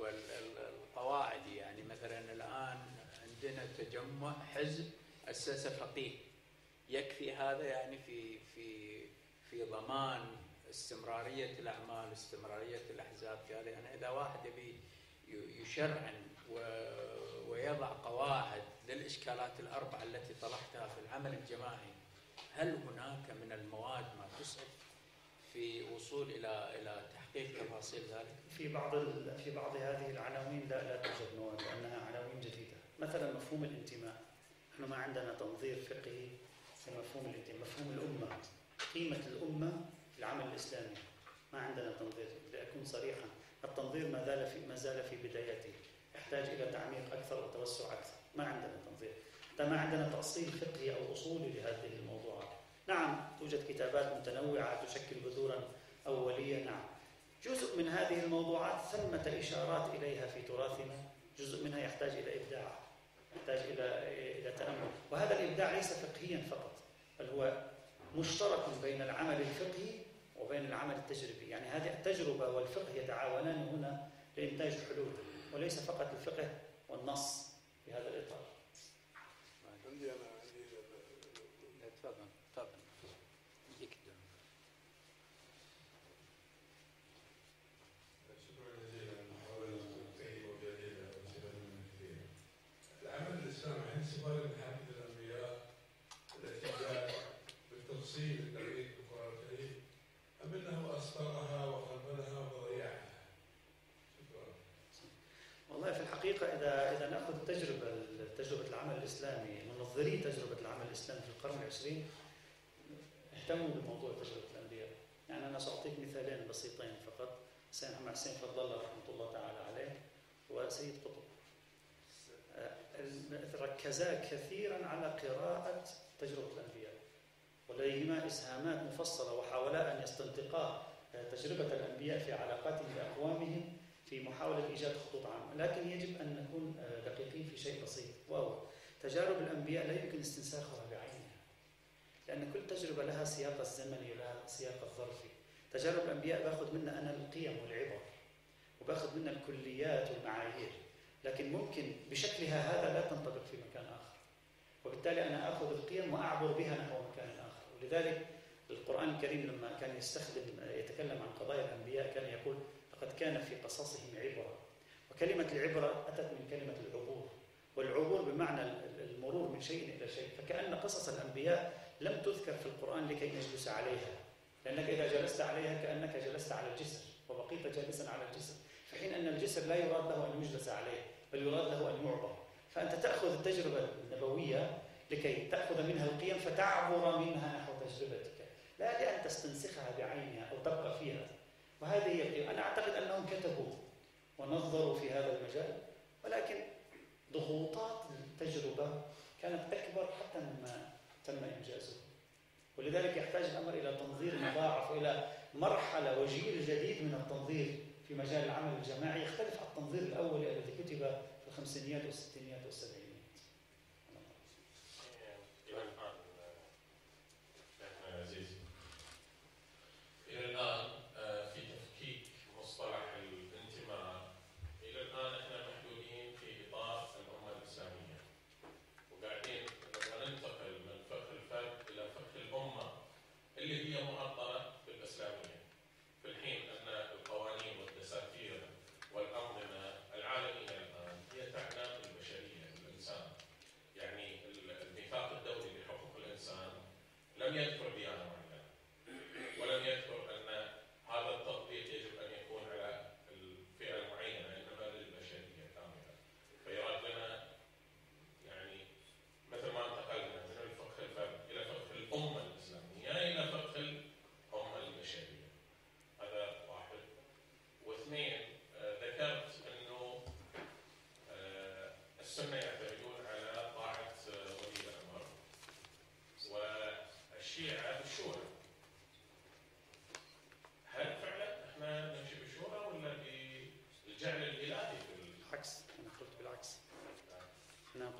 والقواعدي يعني مثلا الآن عندنا تجمع حزب اسسه فقيه. يكفي هذا يعني في في في ضمان استمرارية الأعمال استمرارية الأحزاب. في هذا يعني إذا واحد يبي يشرعن ويضع قواعد للإشكالات الأربعة التي طرحتها في العمل الجماعي هل هناك من المواد ما تسعف في وصول إلى إلى تحقيق تفاصيل ذلك؟ في بعض في بعض هذه العناوين لا لا توجد مواد لأنها عناوين جديدة. مثلا مفهوم الانتماء. إحنا ما عندنا تنظير فقهي في مفهوم الانتماء مفهوم الأمة قيمة الأمة في العمل الإسلامي. ما عندنا تنظير. لأكون صريحا. التنظير ما زال في ما زال في بدايته يحتاج إلى تعميق أكثر وتوسع أكثر. ما عندنا تنظير. حتى ما عندنا تأصيل فقهي أو أصولي لهذه الموضوعات. نعم توجد كتابات متنوعة تشكل بذورا أولية نعم. جزء من هذه الموضوعات ثمة إشارات إليها في تراثنا جزء منها يحتاج إلى إبداع يحتاج إلى إلى تأمل. وهذا الإبداع ليس فقهيا فقط بل هو مشترك بين العمل الفقهي وبين العمل التجريبي. يعني هذه التجربة والفقه يتعاونان هنا لإنتاج حلول وليس فقط الفقه والنص في هذا الإطار عندي أنا عندي تفضل تفضل يديك الدور. شكرا جزيلا محاولة طيبة وجليلة وسيرة من كثير. العمل الإسلامي عند سؤال من حديث الأنبياء التي جاءت بالتفصيل الدقيق في القرآن الكريم أم أنه أسطرها وخملها وضيعها؟ شكرا. والله في الحقيقة نأخذ تجربة تجربة العمل الإسلامي منظري تجربة العمل الإسلامي في القرن العشرين اهتموا بموضوع تجربة الأنبياء. يعني أنا سأعطيك مثالين بسيطين فقط. حسين محمد حسين فضل الله رحمة الله تعالى عليه وسيد قطب. آه، ركزا كثيرا على قراءة تجربة الأنبياء. ولديهما إسهامات مفصلة وحاولا أن يستنطقا تجربة الأنبياء في علاقاتهم بأقوامهم في محاولة إيجاد خطوط عامة. لكن يجب أن نكون آه، دقيقين في شيء بسيط وهو تجارب الأنبياء لا يمكن استنساخها بعينها لأن كل تجربة لها سياق الزمني ولها سياق الظرفي. تجارب الأنبياء باخذ منها أنا القيم والعبر وباخذ منها الكليات والمعايير لكن ممكن بشكلها هذا لا تنطبق في مكان آخر. وبالتالي أنا أخذ القيم وأعبر بها نحو مكان آخر. ولذلك القرآن الكريم لما كان يستخدم يتكلم عن قضايا الأنبياء كان يقول لقد كان في قصصهم عبرة. وكلمة العبرة أتت من كلمة العبور. والعبور بمعنى المرور من شيء إلى شيء. فكأن قصص الأنبياء لم تذكر في القرآن لكي نجلس عليها. لأنك إذا جلست عليها كأنك جلست على الجسر. وبقيت جالسا على الجسر. في حين أن الجسر لا يراد له أن يجلس عليه بل يراد له أن يعبر. فأنت تأخذ التجربة النبوية لكي تأخذ منها القيم فتعبر منها نحو تجربتك. لا لأن تستنسخها بعينها أو تبقى فيها. وهذه هي القيم أنا أعتقد أنهم كتبوا ونظروا في هذا المجال ولكن ضغوطات التجربة كانت أكبر حتى مما تم إنجازه. ولذلك يحتاج الأمر إلى تنظير مضاعف وإلى مرحلة وجيل جديد من التنظير في مجال العمل الجماعي يختلف عن التنظير الأول الذي كتب في الخمسينيات والستينيات والسبعينيات إلى الآن شيخنا عزيز إلى الآن آه، في تفكيك مصطلح الانتماء إلى الآن إحنا محدودين في إطار الأمة الإسلامية وقاعدين لما ننتقل من فقه الفرد إلى فقه الأمة اللي هي معطلة بالإسلامية في الحين أن القوانين والدساتير والأنظمة العالمية الآن هي تعنى بالبشرية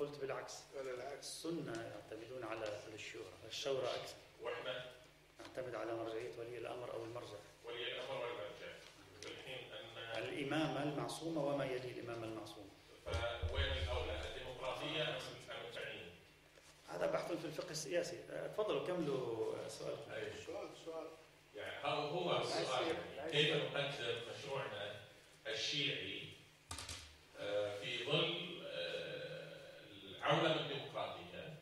قلت بالعكس. ولا العكس. السنة يعتمدون على الشورى. الشورى أكثر. وإحنا؟ نعتمد على مرجعية ولي الأمر أو المرجع. ولي الأمر والمرجع في الحين أن الإمامة المعصومة وما يلي الإمامة المعصومة فوين الأولى؟ الديمقراطية أم ام التعيين؟ هذا بحث في الفقه السياسي. أه، تفضلوا كملوا سؤالكم. أي. سؤال سؤال. يعني هو هو السؤال. يعني كيف نقدم مشروعنا الشيعي آه، في ظل آه، العولمه الديمقراطيه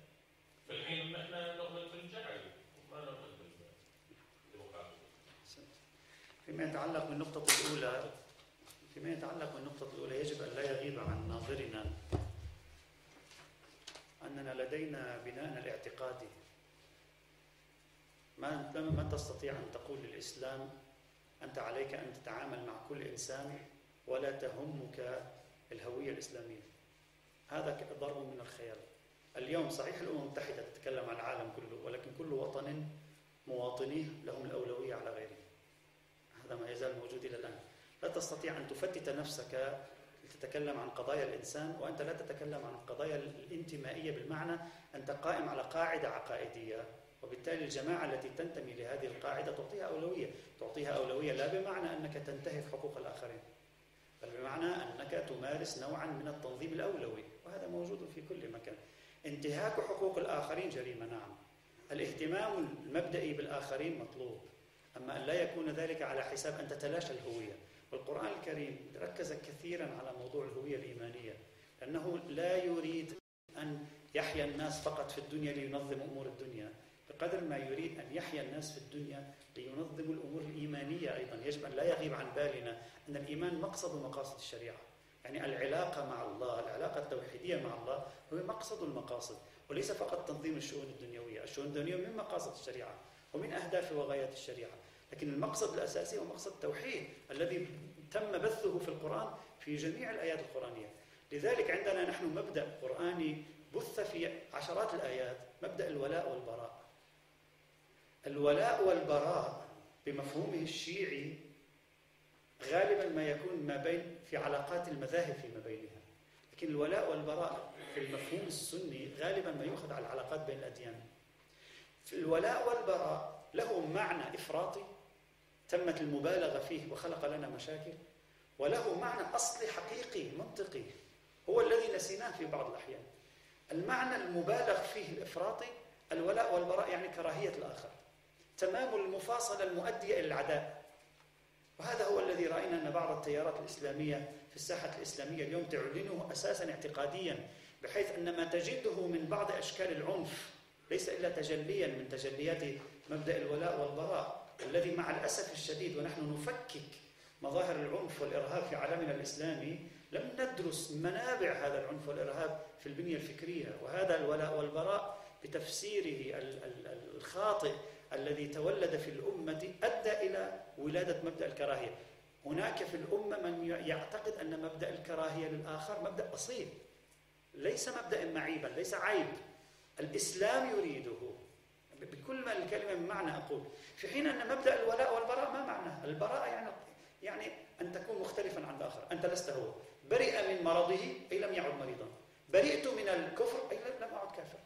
في الحين ان إحنا نؤمن بالجعل ما نؤمن بالديمقراطيه. فيما يتعلق بالنقطة الأولى فيما يتعلق بالنقطة الأولى يجب أن لا يغيب عن ناظرنا أننا لدينا بناءنا الاعتقادي ما ما تستطيع أن تقول للإسلام أنت عليك أن تتعامل مع كل إنسان ولا تهمك الهوية الإسلامية. هذا ضرب من الخيال. اليوم صحيح الأمم المتحدة تتكلم عن العالم كله ولكن كل وطن مواطنيه لهم الأولوية على غيره. هذا ما يزال موجود إلى الآن. لا تستطيع أن تفتت نفسك لتتكلم عن قضايا الإنسان وأنت لا تتكلم عن القضايا الانتمائية بالمعنى أنت قائم على قاعدة عقائدية. وبالتالي الجماعة التي تنتمي لهذه القاعدة تعطيها أولوية تعطيها أولوية لا بمعنى أنك تنتهك حقوق الآخرين بل بمعنى أنك تمارس نوعا من التنظيم الأولوي وهذا موجود في كل مكان. انتهاك حقوق الآخرين جريمة نعم. الاهتمام المبدئي بالآخرين مطلوب أما أن لا يكون ذلك على حساب أن تتلاشى الهوية. والقرآن الكريم ركز كثيرا على موضوع الهوية الإيمانية لأنه لا يريد أن يحيا الناس فقط في الدنيا لينظم أمور الدنيا بقدر ما يريد أن يحيا الناس في الدنيا لينظم الأمور الإيمانية أيضا. يجب أن لا يغيب عن بالنا أن الإيمان مقصد مقاصد الشريعة. يعني العلاقة مع الله العلاقة التوحيدية مع الله هو مقصد المقاصد وليس فقط تنظيم الشؤون الدنيوية. الشؤون الدنيوية من مقاصد الشريعة ومن أهداف وغايات الشريعة لكن المقصد الأساسي هو مقصد التوحيد الذي تم بثه في القرآن في جميع الآيات القرآنية. لذلك عندنا نحن مبدأ قرآني بث في عشرات الآيات مبدأ الولاء والبراء. الولاء والبراء بمفهومه الشيعي غالبا ما يكون ما بين في علاقات المذاهب فيما بينها. لكن الولاء والبراء في المفهوم السني غالبا ما يؤخذ على العلاقات بين الأديان. في الولاء والبراء له معنى إفراطي تمت المبالغة فيه وخلق لنا مشاكل وله معنى أصلي حقيقي منطقي هو الذي نسيناه في بعض الأحيان. المعنى المبالغ فيه الإفراطي الولاء والبراء يعني كراهية الآخر. تمام المفاصلة المؤدية إلى العداء. وهذا هو الذي رأينا أن بعض التيارات الإسلامية في الساحة الإسلامية اليوم تعلنه أساسا اعتقاديا بحيث أن ما تجده من بعض أشكال العنف ليس إلا تجليا من تجليات مبدأ الولاء والبراء الذي مع الأسف الشديد ونحن نفكك مظاهر العنف والإرهاب في عالمنا الإسلامي لم ندرس منابع هذا العنف والإرهاب في البنية الفكرية. وهذا الولاء والبراء بتفسيره ال- ال- الخاطئ الذي تولد في الأمة أدى إلى ولادة مبدأ الكراهية. هناك في الأمة من يعتقد أن مبدأ الكراهية للآخر مبدأ أصيل ليس مبدأ معيبا ليس عيب. الإسلام يريده. بكل ما الكلمة من معنى أقول. في حين أن مبدأ الولاء والبراء ما معناه؟ البراء يعني يعني أن تكون مختلفا عن الآخر. أنت لست هو. برئ من مرضه أي لم يعد مريضا. برئت من الكفر أي لم أعد كافر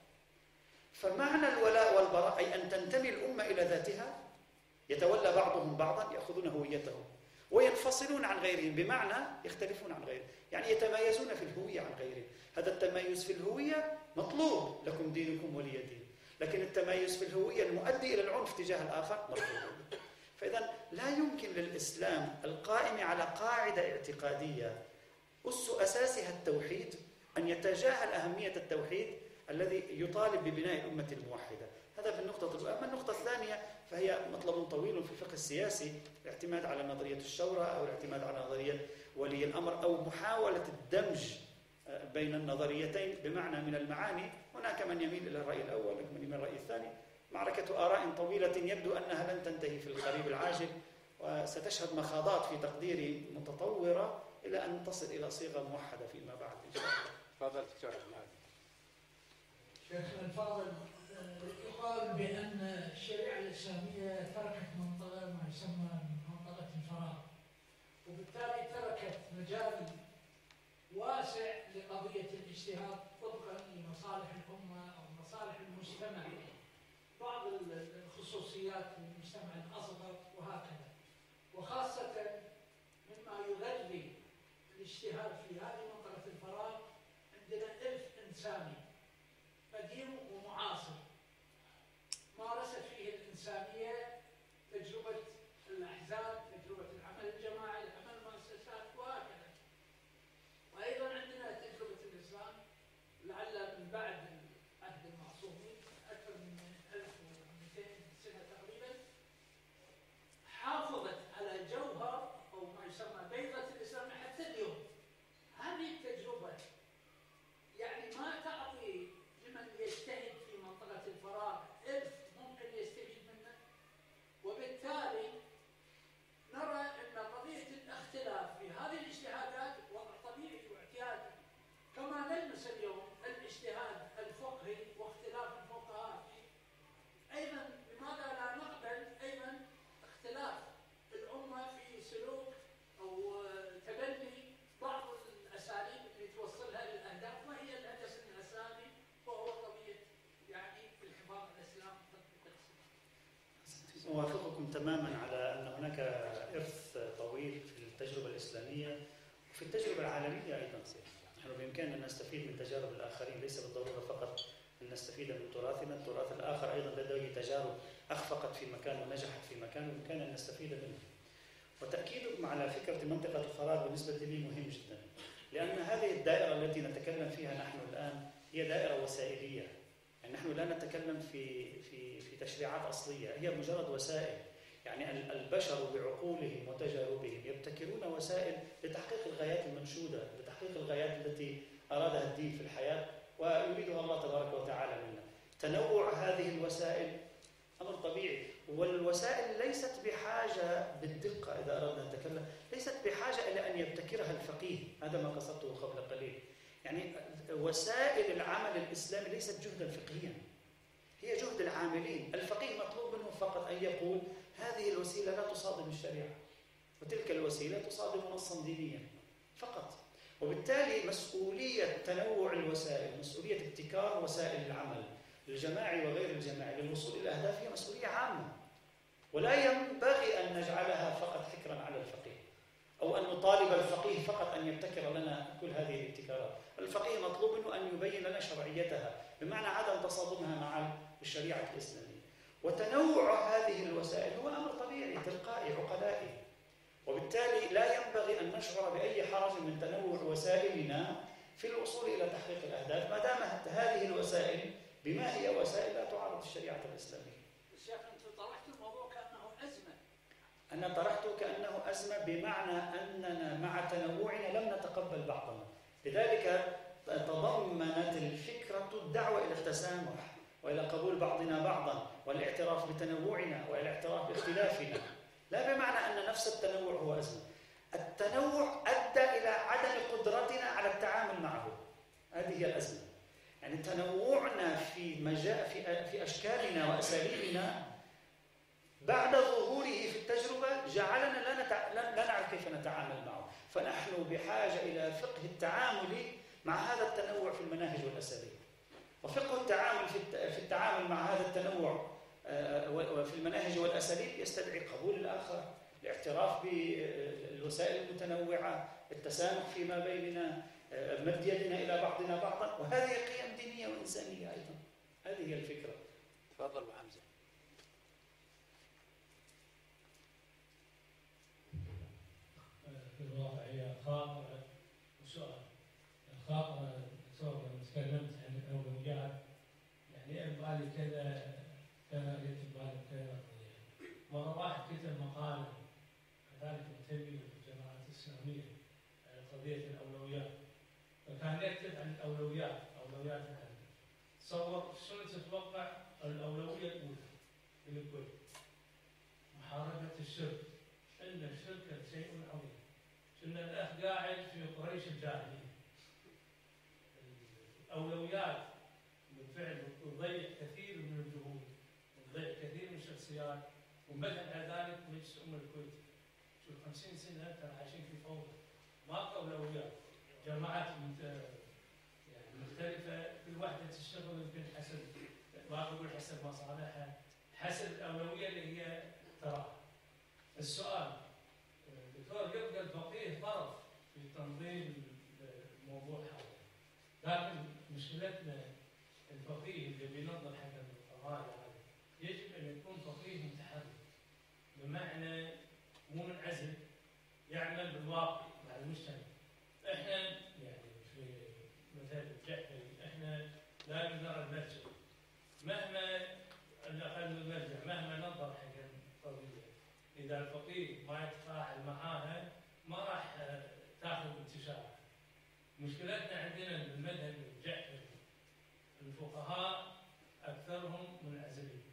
فمعنى الولاء والبراء أي أن تنتمي الأمة إلى ذاتها يتولى بعضهم بعضا يأخذون هويتهم وينفصلون عن غيرهم بمعنى يختلفون عن غيرهم يعني يتميزون في الهوية عن غيرهم هذا التميز في الهوية مطلوب لكم دينكم ولي دين لكن التميز في الهوية المؤدي إلى العنف تجاه الآخر مرفوض فإذا لا يمكن للإسلام القائم على قاعدة اعتقادية أس أساسها التوحيد أن يتجاهل أهمية التوحيد الذي يطالب ببناء الأمة الموحدة هذا في النقطة الأولى أما النقطة الثانية فهي مطلب طويل في الفقه السياسي الاعتماد على نظرية الشورى أو الاعتماد على نظرية ولي الأمر أو محاولة الدمج بين النظريتين بمعنى من المعاني. هناك من يميل إلى الرأي الأول ومن يميل الرأي الثاني. معركة آراء طويلة يبدو أنها لن تنتهي في القريب العاجل وستشهد مخاضات في تقديري متطورة إلى أن تصل إلى صيغة موحدة فيما بعد إن شاء الله. تفضل دكتور شيخنا الفاضل آه، يقال بأن الشريعة الإسلامية تركت منطقة ما يسمى منطقة الفراغ وبالتالي تركت مجال واسع لقضية الاجتهاد طبقا المجتمع بعض الخصوصيات من المجتمع الأصغر وهكذا. وخاصة مما يغذي الاجتهاد في هذه منطقة الفراغ عندنا إرث إنساني قديم ومعاصر مارست فيه الإنسانية تجربة الأحزاب تجربة العمل الجماعي العمل المؤسسات وهكذا وأيضا عندنا تجربة الإسلام لعل من بعد عهد المعصومين أكثر من 1200 سنة تقريبا حافظت على جوهر أو ما يسمى بيضة الإسلام حتى اليوم هذه التجربة يعني ما تعطي لمن يجتهد في منطقة الفراغ إرث ممكن يستفيد منه وبالتالي نرى أن قضية الاختلاف في هذه الاجتهادات وضع طبيعي واعتيادي كما نلمس اليوم الاجتهاد الفقهي واختلاف الفقهاء فيه أيضا لماذا لا نقبل أيضا اختلاف الامه في سلوك أو تبني بعض الاساليب اللي توصلها للاهداف ما هي الهدف الاساسي وهو قضيه يعني الحفاظ على الاسلام وتطبيق الاسلام. أوافقكم تماما على أن هناك إرث طويل في التجربة الإسلامية وفي التجربة العالمية أيضا. نحن بإمكاننا أن نستفيد من تجارب الآخرين ليس بالضرورة فقط أن نستفيد من تراثنا التراث الآخر أيضا لديه تجارب أخفقت في مكان ونجحت في مكان وبإمكاننا أن نستفيد منه وتأكيدكم على فكرة منطقة الفراغ بالنسبة لي مهم جدا لأن هذه الدائرة التي نتكلم فيها نحن الآن هي دائرة وسائلية يعني نحن لا نتكلم في في في تشريعات أصلية هي مجرد وسائل. يعني ال- البشر بعقولهم وتجاربهم يبتكرون وسائل لتحقيق الغايات المنشودة لتحقيق الغايات التي أرادها الدين في الحياة ويريدها الله تبارك وتعالى منا. تنوع هذه الوسائل أمر طبيعي. والوسائل ليست بحاجة بالدقة إذا أردنا أن نتكلم ليست بحاجة إلى أن يبتكرها الفقيه. هذا ما قصدته قبل قليل. يعني وسائل العمل الإسلامي ليست جهدا فقهيا. هي جهد العاملين. الفقيه مطلوب منه فقط أن يقول هذه الوسيلة لا تصادم الشريعة وتلك الوسيلة تصادم نصا دينيا فقط. وبالتالي مسؤولية تنوع الوسائل مسؤولية ابتكار وسائل العمل الجماعي وغير الجماعي للوصول إلى الأهداف هي مسؤولية عامة. ولا ينبغي أن نجعلها فقط حكرا على الفقيه. أو أن نطالب الفقيه فقط أن يبتكر لنا كل هذه الابتكارات. الفقيه مطلوب منه أن يبين لنا شرعيتها بمعنى عدم تصادمها مع الشريعة الإسلامية. وتنوع هذه الوسائل هو أمر طبيعي تلقائي عقلائي. وبالتالي لا ينبغي أن نشعر بأي حرج من تنوع وسائلنا في الوصول إلى تحقيق الأهداف ما دامت هذه الوسائل بما هي وسائل لا تعارض الشريعة الإسلامية الشيخ انت طرحت الموضوع كانه ازمه أنا طرحته كأنه أزمة بمعنى أننا مع تنوعنا لم نتقبل بعضنا. لذلك تضمنت الفكرة الدعوة إلى التسامح وإلى قبول بعضنا بعضا والاعتراف بتنوعنا والاعتراف باختلافنا. لا بمعنى أن نفس التنوع هو أزمة. التنوع أدى إلى عدم قدرتنا على التعامل معه. هذه هي الأزمة. يعني تنوعنا في مجال في في أشكالنا وأساليبنا بعد ظهوره في التجربة جعلنا لا. لا نعرف كيف نتعامل معه. فنحن بحاجة إلى فقه التعامل مع هذا التنوع في المناهج والأساليب. وفقه التعامل في الت- في التعامل مع هذا التنوع آه، وفي المناهج والأساليب يستدعي قبول الآخر الاعتراف بالوسائل المتنوعة التسامح فيما بيننا آه، مد يدنا إلى بعضنا بعضا. وهذه قيم دينية وإنسانية أيضا. هذه هي الفكرة. تفضل أبو حمزه في خاطرة وسؤال. الخاطرة سواء تكلمت عن الأولويات. يعني يبغى لي كذا؟ كذا يبغى لي كذا. مرة واحد كتب مقالة كذلك مهتمين بالجماعات الإسلامية عن قضية الأولويات. فكان يكتب عن الأولويات أولويات الأهل تصور شنو تتوقع الأولوية الأولى؟ الكل محاربة الشرك ان الشرك شيء عظيم إن الأخ قاعد في قريش الجاهلية. الأولويات بالفعل تضيع كثير من الجهود تضيع كثير من الشخصيات ومثل ذلك مجلس أم الكويت. شوف 50 سنة ترى عايشين في فوضى. ماكو أولويات. جماعات يعني مختلفة. كل واحدة تشتغل يمكن حسب ما بقول حسب مصالحها. حسب الأولوية اللي هي تراها. السؤال دكتور يبقى الفقيه طرف في تنظيم الموضوع هذا. لكن مشكلتنا الفقيه اللي بينظم حق القضايا هذه يجب أن يكون فقيه متحرك بمعنى مو منعزل يعمل بالواقع مع المجتمع. إحنا يعني في مثل الجحفري إحنا لا نرى المرجع مهما الأقل المرجع مهما نظر حق القضية إذا الفقيه ما يتفاعل معاها ما راح تاخذ انتشار. مشكلتنا عندنا الفقهاء أكثرهم منعزلين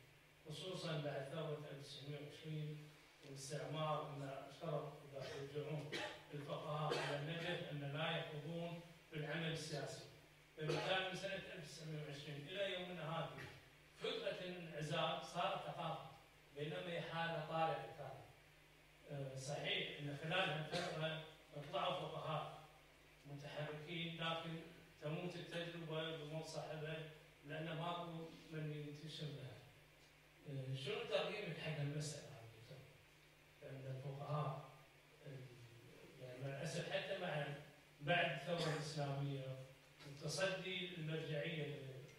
خصوصا بعد ثورة 1920 والاستعمار إن اشترط اذا يرجعون الفقهاء إلى النجف أن لا يخوضون في العمل السياسي. فبالتالي من سنة 1920 إلى يومنا هذا فكره الانعزال صارت ثقافه بينما هي حاله طارئة كانت. آه، صحيح أن خلال هالفترة طلعوا فقهاء متحركين لكن تموت التجربة بموت صاحبها لأن ما من ينتشر لها. آه، شنو تقييمك حق دكتور؟ لأن الفقهاء يعني مع الاسف حتى مع بعد الثورة الإسلامية وتصدي المرجعية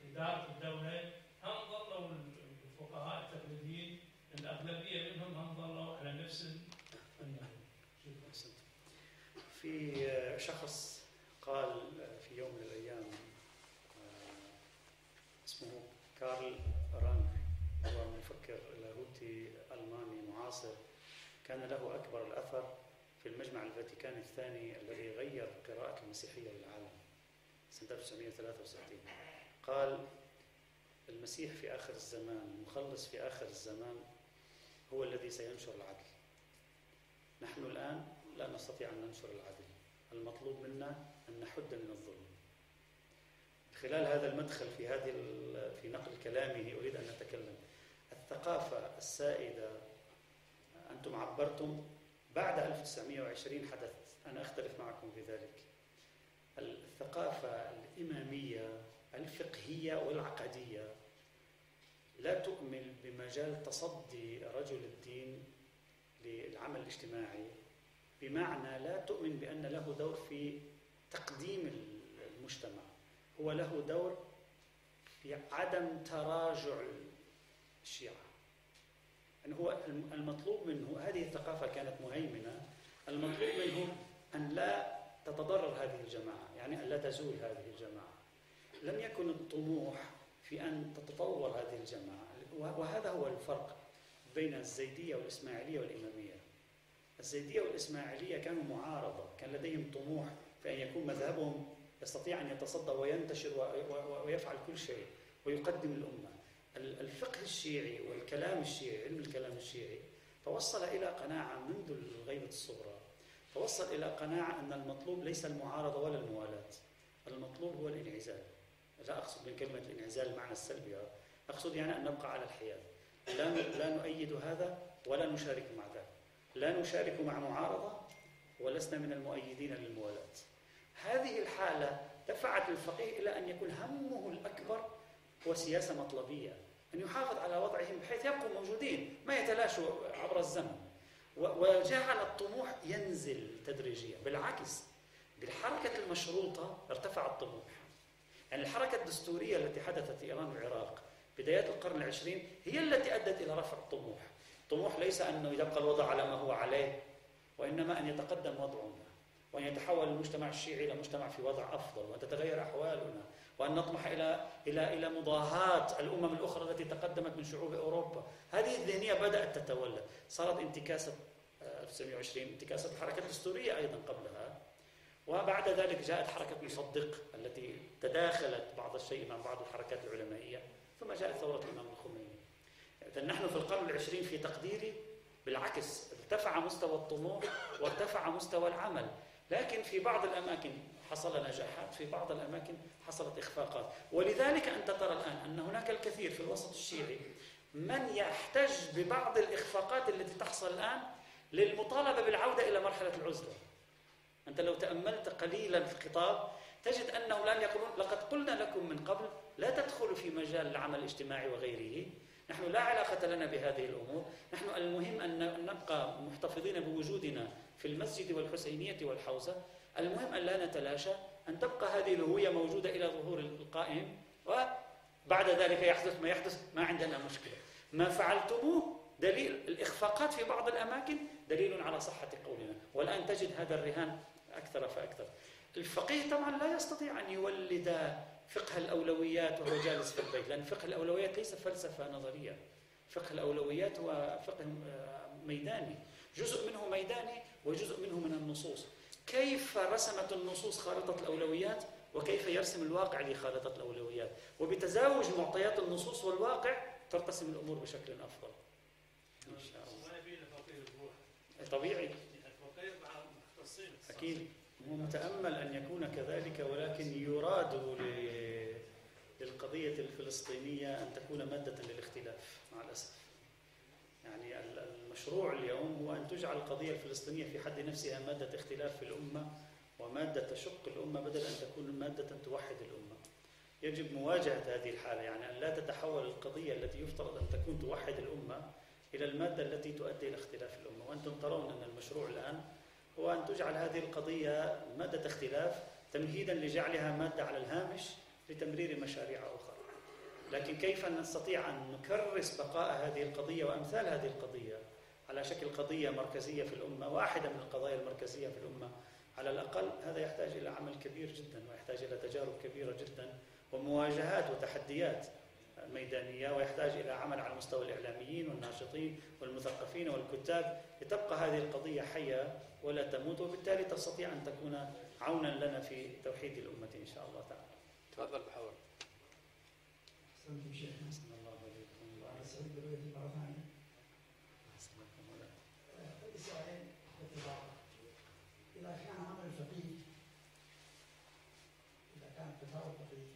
لإدارة الدولة هم ظلوا الفقهاء التقليديين الأغلبية منهم هم ظلوا على نفس. أحسنت. في شخص قال في يوم من الأيام آه، اسمه كارل رانر هو مفكر لاهوتي ألماني معاصر كان له أكبر الأثر في المجمع الفاتيكاني الثاني الذي غير قراءة المسيحية للعالم سنة 1963 قال المسيح في آخر الزمان المخلص في آخر الزمان هو الذي سينشر العدل. نحن الآن لا نستطيع أن ننشر العدل المطلوب منا أن نحد من الظلم. خلال هذا المدخل في هذه في نقل كلامه أريد أن نتكلم. الثقافة السائدة أنتم عبرتم بعد 1920 حدث. أنا أختلف معكم في ذلك. الثقافة الإمامية الفقهية والعقدية لا تؤمن بمجال تصدي رجل الدين للعمل الاجتماعي بمعنى لا تؤمن بأن له دور في تقديم المجتمع. هو له دور في عدم تراجع الشيعة. يعني هو المطلوب منه هذه الثقافة كانت مهيمنة المطلوب منه أن لا تتضرر هذه الجماعة يعني أن لا تزول هذه الجماعة. لم يكن الطموح في أن تتطور هذه الجماعة. وهذا هو الفرق بين الزيدية والإسماعيلية والإمامية. الزيدية والإسماعيلية كانوا معارضة كان لديهم طموح في أن يكون مذهبهم يستطيع أن يتصدى وينتشر ويفعل كل شيء ويقدم الأمة ال- الفقه الشيعي والكلام الشيعي علم الكلام الشيعي توصل إلى قناعة منذ الغيبة الصغرى. توصل إلى قناعة أن المطلوب ليس المعارضة ولا الموالاة. المطلوب هو الانعزال. لا أقصد من كلمة الانعزال المعنى السلبي أقصد يعني أن نبقى على الحياد. لا لا نؤيد هذا ولا نشارك مع ذاك. لا نشارك مع معارضة ولسنا من المؤيدين للموالاة. هذه الحالة دفعت الفقيه إلى أن يكون همه الأكبر هو سياسة مطلبية أن يحافظ على وضعهم بحيث يبقوا موجودين ما يتلاشوا عبر الزمن. وجعل الطموح ينزل تدريجيا بالعكس بالحركة المشروطة ارتفع الطموح. يعني الحركة الدستورية التي حدثت في إيران والعراق بدايات القرن العشرين هي التي أدت إلى رفع الطموح. الطموح ليس أنه يبقى الوضع على ما هو عليه وإنما أن يتقدم وضعنا وأن يتحول المجتمع الشيعي إلى مجتمع في وضع أفضل وأن تتغير أحوالنا وأن نطمح إلى إلى إلى مضاهاة الأمم الأخرى التي تقدمت من شعوب أوروبا. هذه الذهنية بدأت تتولد. صارت انتكاسة آه، 1920 انتكاسة الحركة الدستورية أيضا قبلها. وبعد ذلك جاءت حركة مصدق التي تداخلت بعض الشيء مع بعض الحركات العلمائية ثم جاءت ثورة الإمام الخميني. إذا نحن في القرن العشرين في تقديري بالعكس ارتفع مستوى الطموح وارتفع مستوى العمل. لكن في بعض الأماكن حصل نجاحات في بعض الأماكن حصلت إخفاقات. ولذلك أنت ترى الآن أن هناك الكثير في الوسط الشيعي من يحتج ببعض الإخفاقات التي تحصل الآن للمطالبة بالعودة إلى مرحلة العزلة. أنت لو تأملت قليلا في الخطاب تجد أنهم الآن يقولون لقد قلنا لكم من قبل لا تدخلوا في مجال العمل الاجتماعي وغيره. نحن لا علاقة لنا بهذه الأمور. نحن المهم أن نبقى محتفظين بوجودنا في المسجد والحسينية والحوزة. المهم أن لا نتلاشى أن تبقى هذه الهوية موجودة إلى ظهور القائم وبعد ذلك يحدث ما يحدث ما عندنا مشكلة. ما فعلتموه دليل الإخفاقات في بعض الأماكن دليل على صحة قولنا. والآن تجد هذا الرهان أكثر فأكثر. الفقيه طبعا لا يستطيع أن يولد فقه الأولويات وهو جالس في البيت لأن فقه الأولويات ليس فلسفة نظرية. فقه الأولويات هو فقه ميداني. جزء منه ميداني وجزء منه من النصوص. كيف رسمت النصوص خارطة الأولويات؟ وكيف يرسم الواقع لخارطة الأولويات؟ وبتزاوج معطيات النصوص والواقع ترتسم الأمور بشكل أفضل. إن شاء الله. طبيعي. أكيد. هو متأمل أن يكون كذلك ولكن يراد للقضية الفلسطينية أن تكون مادة للاختلاف مع الأسف. يعني المشروع اليوم هو أن تجعل القضية الفلسطينية في حد نفسها مادة اختلاف في الأمة ومادة تشق الأمة بدل أن تكون مادة توحد الأمة. يجب مواجهة هذه الحالة يعني أن لا تتحول القضية التي يفترض أن تكون توحد الأمة إلى المادة التي تؤدي إلى اختلاف الأمة. وأنتم ترون أن المشروع الآن هو أن تجعل هذه القضية مادة اختلاف تمهيدا لجعلها مادة على الهامش لتمرير مشاريع أخرى. لكن كيف نستطيع أن نكرس بقاء هذه القضية وأمثال هذه القضية؟ على شكل قضية مركزية في الأمة واحدة من القضايا المركزية في الأمة. على الأقل هذا يحتاج إلى عمل كبير جدا ويحتاج إلى تجارب كبيرة جدا ومواجهات وتحديات ميدانية ويحتاج إلى عمل على مستوى الإعلاميين والناشطين والمثقفين والكتاب لتبقى هذه القضية حية ولا تموت وبالتالي تستطيع أن تكون عونا لنا في توحيد الأمة إن شاء الله تعالى. تفضل بحور أحسنتم شيخنا أحسن الله عليكم. وعلى سعيد برؤيتي مرة ثانية وأحسنكم ولا عندي سؤالين باختصار إذا كان عمل الفقيه إذا كان فتاوى الفقيه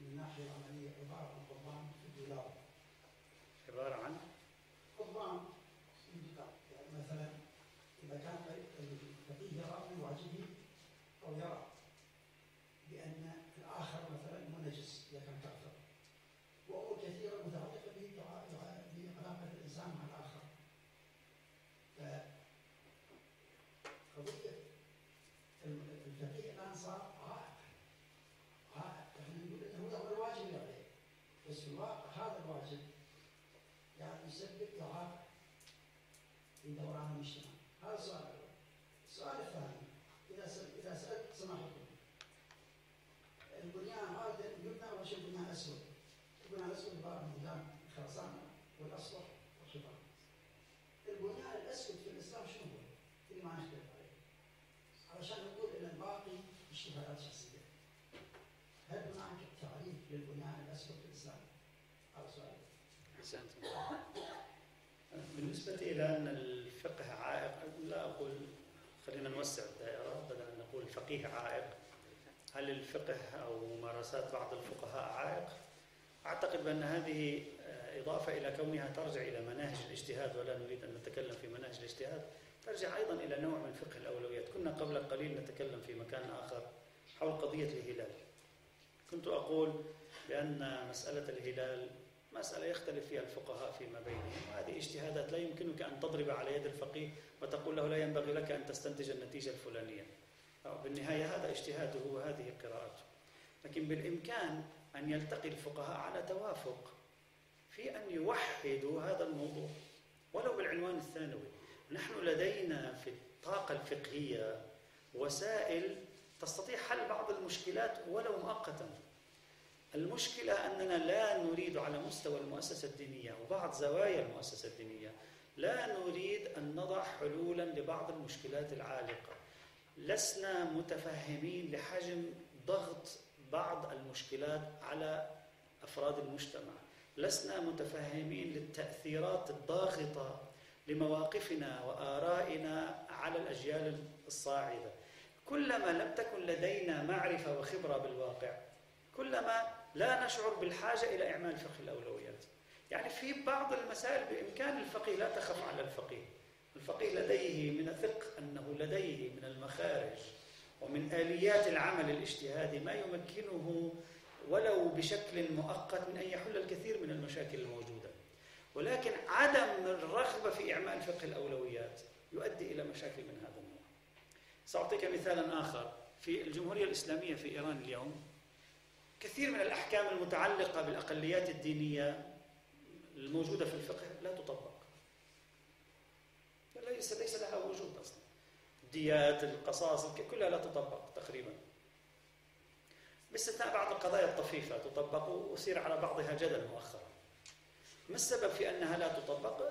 من الناحية العملية عبارة عن قربان في الدولار عبارة عن قربان في الدولار يعني مثلا إذا كان الفقيه يرى من واجبه أو يرى بأن الآخر مثلا منجس إذا كان كافر وأمور كثيرة متعلقة بدعاء- دعاء- بعلاقة الإنسان مع الآخر فقضية الم- الفقيه الآن صار عائق عائق إحنا نقول انه هو الواجب اللي عليه بس في الواقع هذا الواجب يعني يسبب إعاقة في دوران المجتمع هذا السؤال الأول السؤال الثاني إذا سأل إذا سألت سماحتكم البنيان عادة يبنى أول شيء بنيان أسود البنيان الأسود عبارة عن بنيان خرسانة والأسطح والحيطان البنيان الأسود في الإسلام شنو هو؟ اللي ما نختلف عليه علشان نقول إن الباقي اجتهادات شخصية هل هناك تعريف للبنيان الأسود في الإسلام؟ هذا سؤال أحسنتم إلى أن الفقه عائق. لا أقول خلينا نوسع الدائرة بدل أن نقول الفقيه عائق. هل الفقه أو ممارسات بعض الفقهاء عائق؟ أعتقد بأن هذه إضافة إلى كونها ترجع إلى مناهج الاجتهاد ولا نريد أن نتكلم في مناهج الاجتهاد ترجع أيضا إلى نوع من فقه الأولويات. كنا قبل قليل نتكلم في مكان آخر حول قضية الهلال. كنت أقول بأن مسألة الهلال مسألة يختلف فيها الفقهاء فيما بينهم. وهذه اجتهادات لا يمكنك أن تضرب على يد الفقيه وتقول له لا ينبغي لك أن تستنتج النتيجة الفلانية. بالنهاية هذا اجتهاده وهذه قراءته لكن بالإمكان أن يلتقي الفقهاء على توافق في أن يوحدوا هذا الموضوع. ولو بالعنوان الثانوي. نحن لدينا في الطاقة الفقهية وسائل تستطيع حل بعض المشكلات ولو مؤقتا. المشكلة أننا لا نريد على مستوى المؤسسة الدينية وبعض زوايا المؤسسة الدينية لا نريد أن نضع حلولا لبعض المشكلات العالقة. لسنا متفهمين لحجم ضغط بعض المشكلات على أفراد المجتمع. لسنا متفهمين للتأثيرات الضاغطة لمواقفنا وآرائنا على الأجيال الصاعدة. كلما لم تكن لدينا معرفة وخبرة بالواقع كلما لا نشعر بالحاجة إلى إعمال فقه الأولويات. يعني في بعض المسائل بإمكان الفقيه لا تخف على الفقيه. الفقيه لديه من ثق أنه لديه من المخارج ومن آليات العمل الاجتهادي ما يمكنه ولو بشكل مؤقت من أن يحل الكثير من المشاكل الموجودة. ولكن عدم الرغبة في إعمال فقه الأولويات يؤدي إلى مشاكل من هذا النوع. سأعطيك مثالا آخر. في الجمهورية الإسلامية في إيران اليوم كثير من الأحكام المتعلقة بالأقليات الدينية الموجودة في الفقه لا تطبق. ليس ليس لها وجود أصلا. الديات القصاص كلها لا تطبق تقريبا. باستثناء بعض القضايا الطفيفة تطبق وأثير على بعضها جدل مؤخرا. ما السبب في أنها لا تطبق؟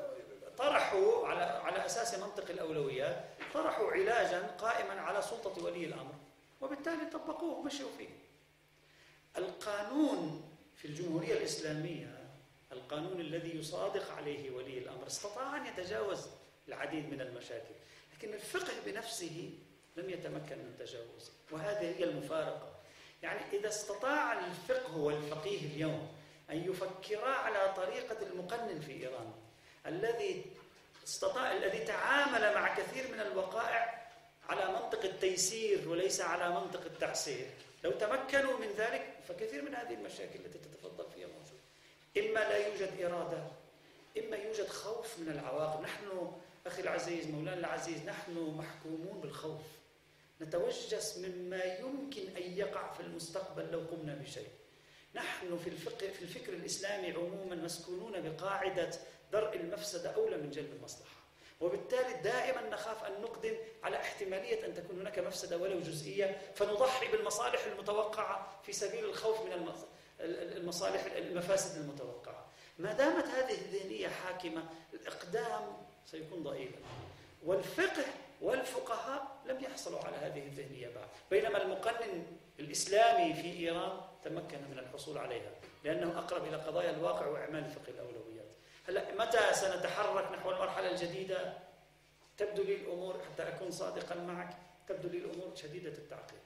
طرحوا على على أساس منطق الأولويات طرحوا علاجا قائما على سلطة ولي الأمر وبالتالي طبقوه ومشوا فيه. القانون في الجمهورية الإسلامية القانون الذي يصادق عليه ولي الأمر استطاع أن يتجاوز العديد من المشاكل لكن الفقه بنفسه لم يتمكن من تجاوزه وهذه هي المفارقة. يعني إذا استطاع الفقه والفقيه اليوم أن يفكرا على طريقة المقنن في إيران الذي استطاع الذي تعامل مع كثير من الوقائع على منطق التيسير وليس على منطق التعسير لو تمكنوا من ذلك فكثير من هذه المشاكل التي تتفضل فيها موجود. إما لا يوجد إرادة إما يوجد خوف من العواقب. نحن أخي العزيز مولانا العزيز نحن محكومون بالخوف. نتوجس مما يمكن أن يقع في المستقبل لو قمنا بشيء. نحن في الفقه في الفكر الإسلامي عموما مسكونون بقاعدة درء المفسدة أولى من جلب المصلحة. وبالتالي دائما نخاف أن نقدم على احتمالية أن تكون هناك مفسدة ولو جزئية فنضحي بالمصالح المتوقعة في سبيل الخوف من المصالح المفاسد المتوقعة. ما دامت هذه الذهنية حاكمة الإقدام سيكون ضئيلا. والفقه والفقهاء لم يحصلوا على هذه الذهنية بعد. بينما المقنن الإسلامي في إيران تمكن من الحصول عليها لأنه أقرب إلى قضايا الواقع وإعمال فقه الأولويات هلا متى سنتحرك نحو المرحلة الجديدة؟ تبدو لي الأمور حتى أكون صادقا معك تبدو لي الأمور شديدة التعقيد.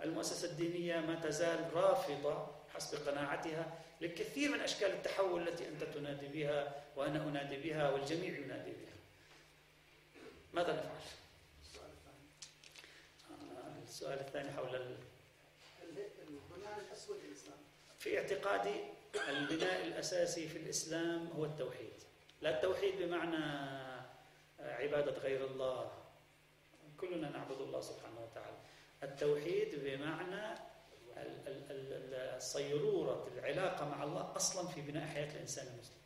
المؤسسة الدينية ما تزال رافضة حسب قناعتها لكثير من أشكال التحول التي أنت تنادي بها وأنا أنادي بها والجميع ينادي بها. ماذا نفعل؟ السؤال الثاني حول البناء الاسود الاسلام في اعتقادي البناء الأساسي في الإسلام هو التوحيد. لا التوحيد بمعنى عبادة غير الله. كلنا نعبد الله سبحانه وتعالى. التوحيد بمعنى الصيرورة العلاقة مع الله أصلا في بناء حياة الإنسان المسلم.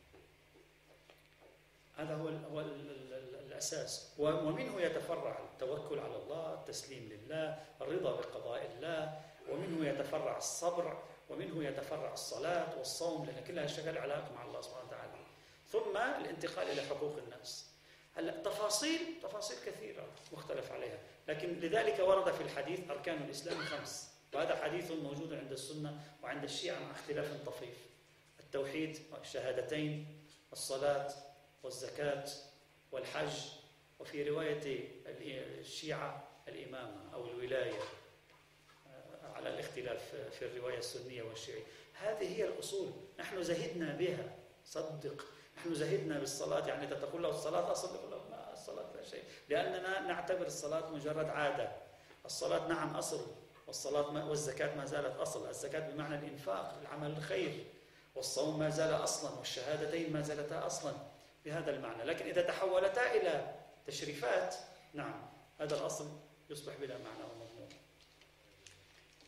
هذا هو هو الأساس. ومنه يتفرع التوكل على الله التسليم لله الرضا بقضاء الله. ومنه يتفرع الصبر ومنه يتفرع الصلاة والصوم لأن كلها شغل علاقة مع الله سبحانه وتعالى. ثم الانتقال إلى حقوق الناس هلأ تفاصيل تفاصيل كثيرة مختلف عليها. لكن لذلك ورد في الحديث أركان الإسلام خمس. وهذا حديث موجود عند السنة وعند الشيعة مع اختلاف طفيف. التوحيد الشهادتين الصلاة والزكاة والحج. وفي رواية الشيعة الإمامة أو الولاية. على الاختلاف في الرواية السنية والشيعية. هذه هي الأصول. نحن زهدنا بها. صدق. نحن زهدنا بالصلاة. يعني تقول له الصلاة أصل يقول له. ما الصلاة لا شيء. لأننا نعتبر الصلاة مجرد عادة. الصلاة نعم أصل. والصلاة والزكاة ما زالت أصل. الزكاة بمعنى الإنفاق العمل الخير. والصوم ما زال أصلا. والشهادتين ما زالتا أصلا. بهذا المعنى. لكن إذا تحولتا إلى تشريفات نعم هذا الأصل يصبح بلا معنى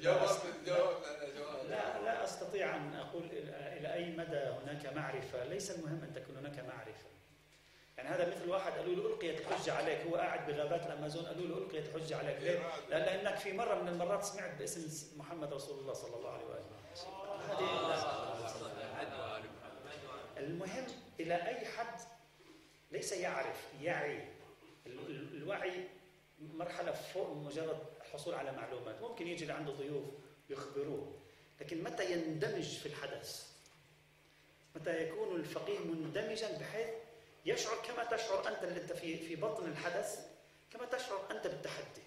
جواب جواب لا لا أستطيع أن أقول إلى أي مدى هناك معرفة، ليس المهم أن تكون هناك معرفة. يعني هذا مثل واحد قالوا له ألقيت الحجه عليك، هو قاعد بغابات الأمازون قالوا له ألقيت الحجه عليك، ليه؟ لأنك في مرة من المرات سمعت باسم محمد رسول الله صلى الله عليه وآله. المهم إلى أي حد ليس يعرف يعي. الوعي مرحلة فوق مجرد الحصول على معلومات. ممكن يجي لعنده ضيوف يخبروه. لكن متى يندمج في الحدث؟ متى يكون الفقيه مندمجا بحيث يشعر كما تشعر أنت اللي أنت في في بطن الحدث كما تشعر أنت بالتحدي.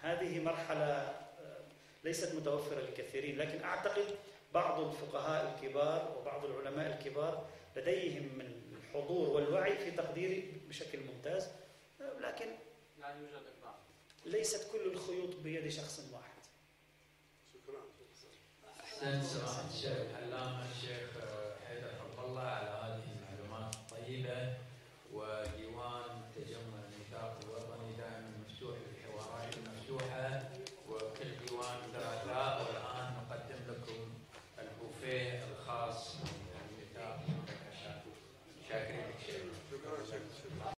هذه مرحلة آه، ليست متوفرة لكثيرين لكن أعتقد بعض الفقهاء الكبار وبعض العلماء الكبار لديهم من الحضور والوعي في تقديري بشكل ممتاز آه، لكن لا يوجد ليست كل الخيوط بيد شخص واحد. شكرا. أحسنت سماحه الشيخ العلامه الشيخ حيدر حب الله على هذه المعلومات الطيبة الميثاق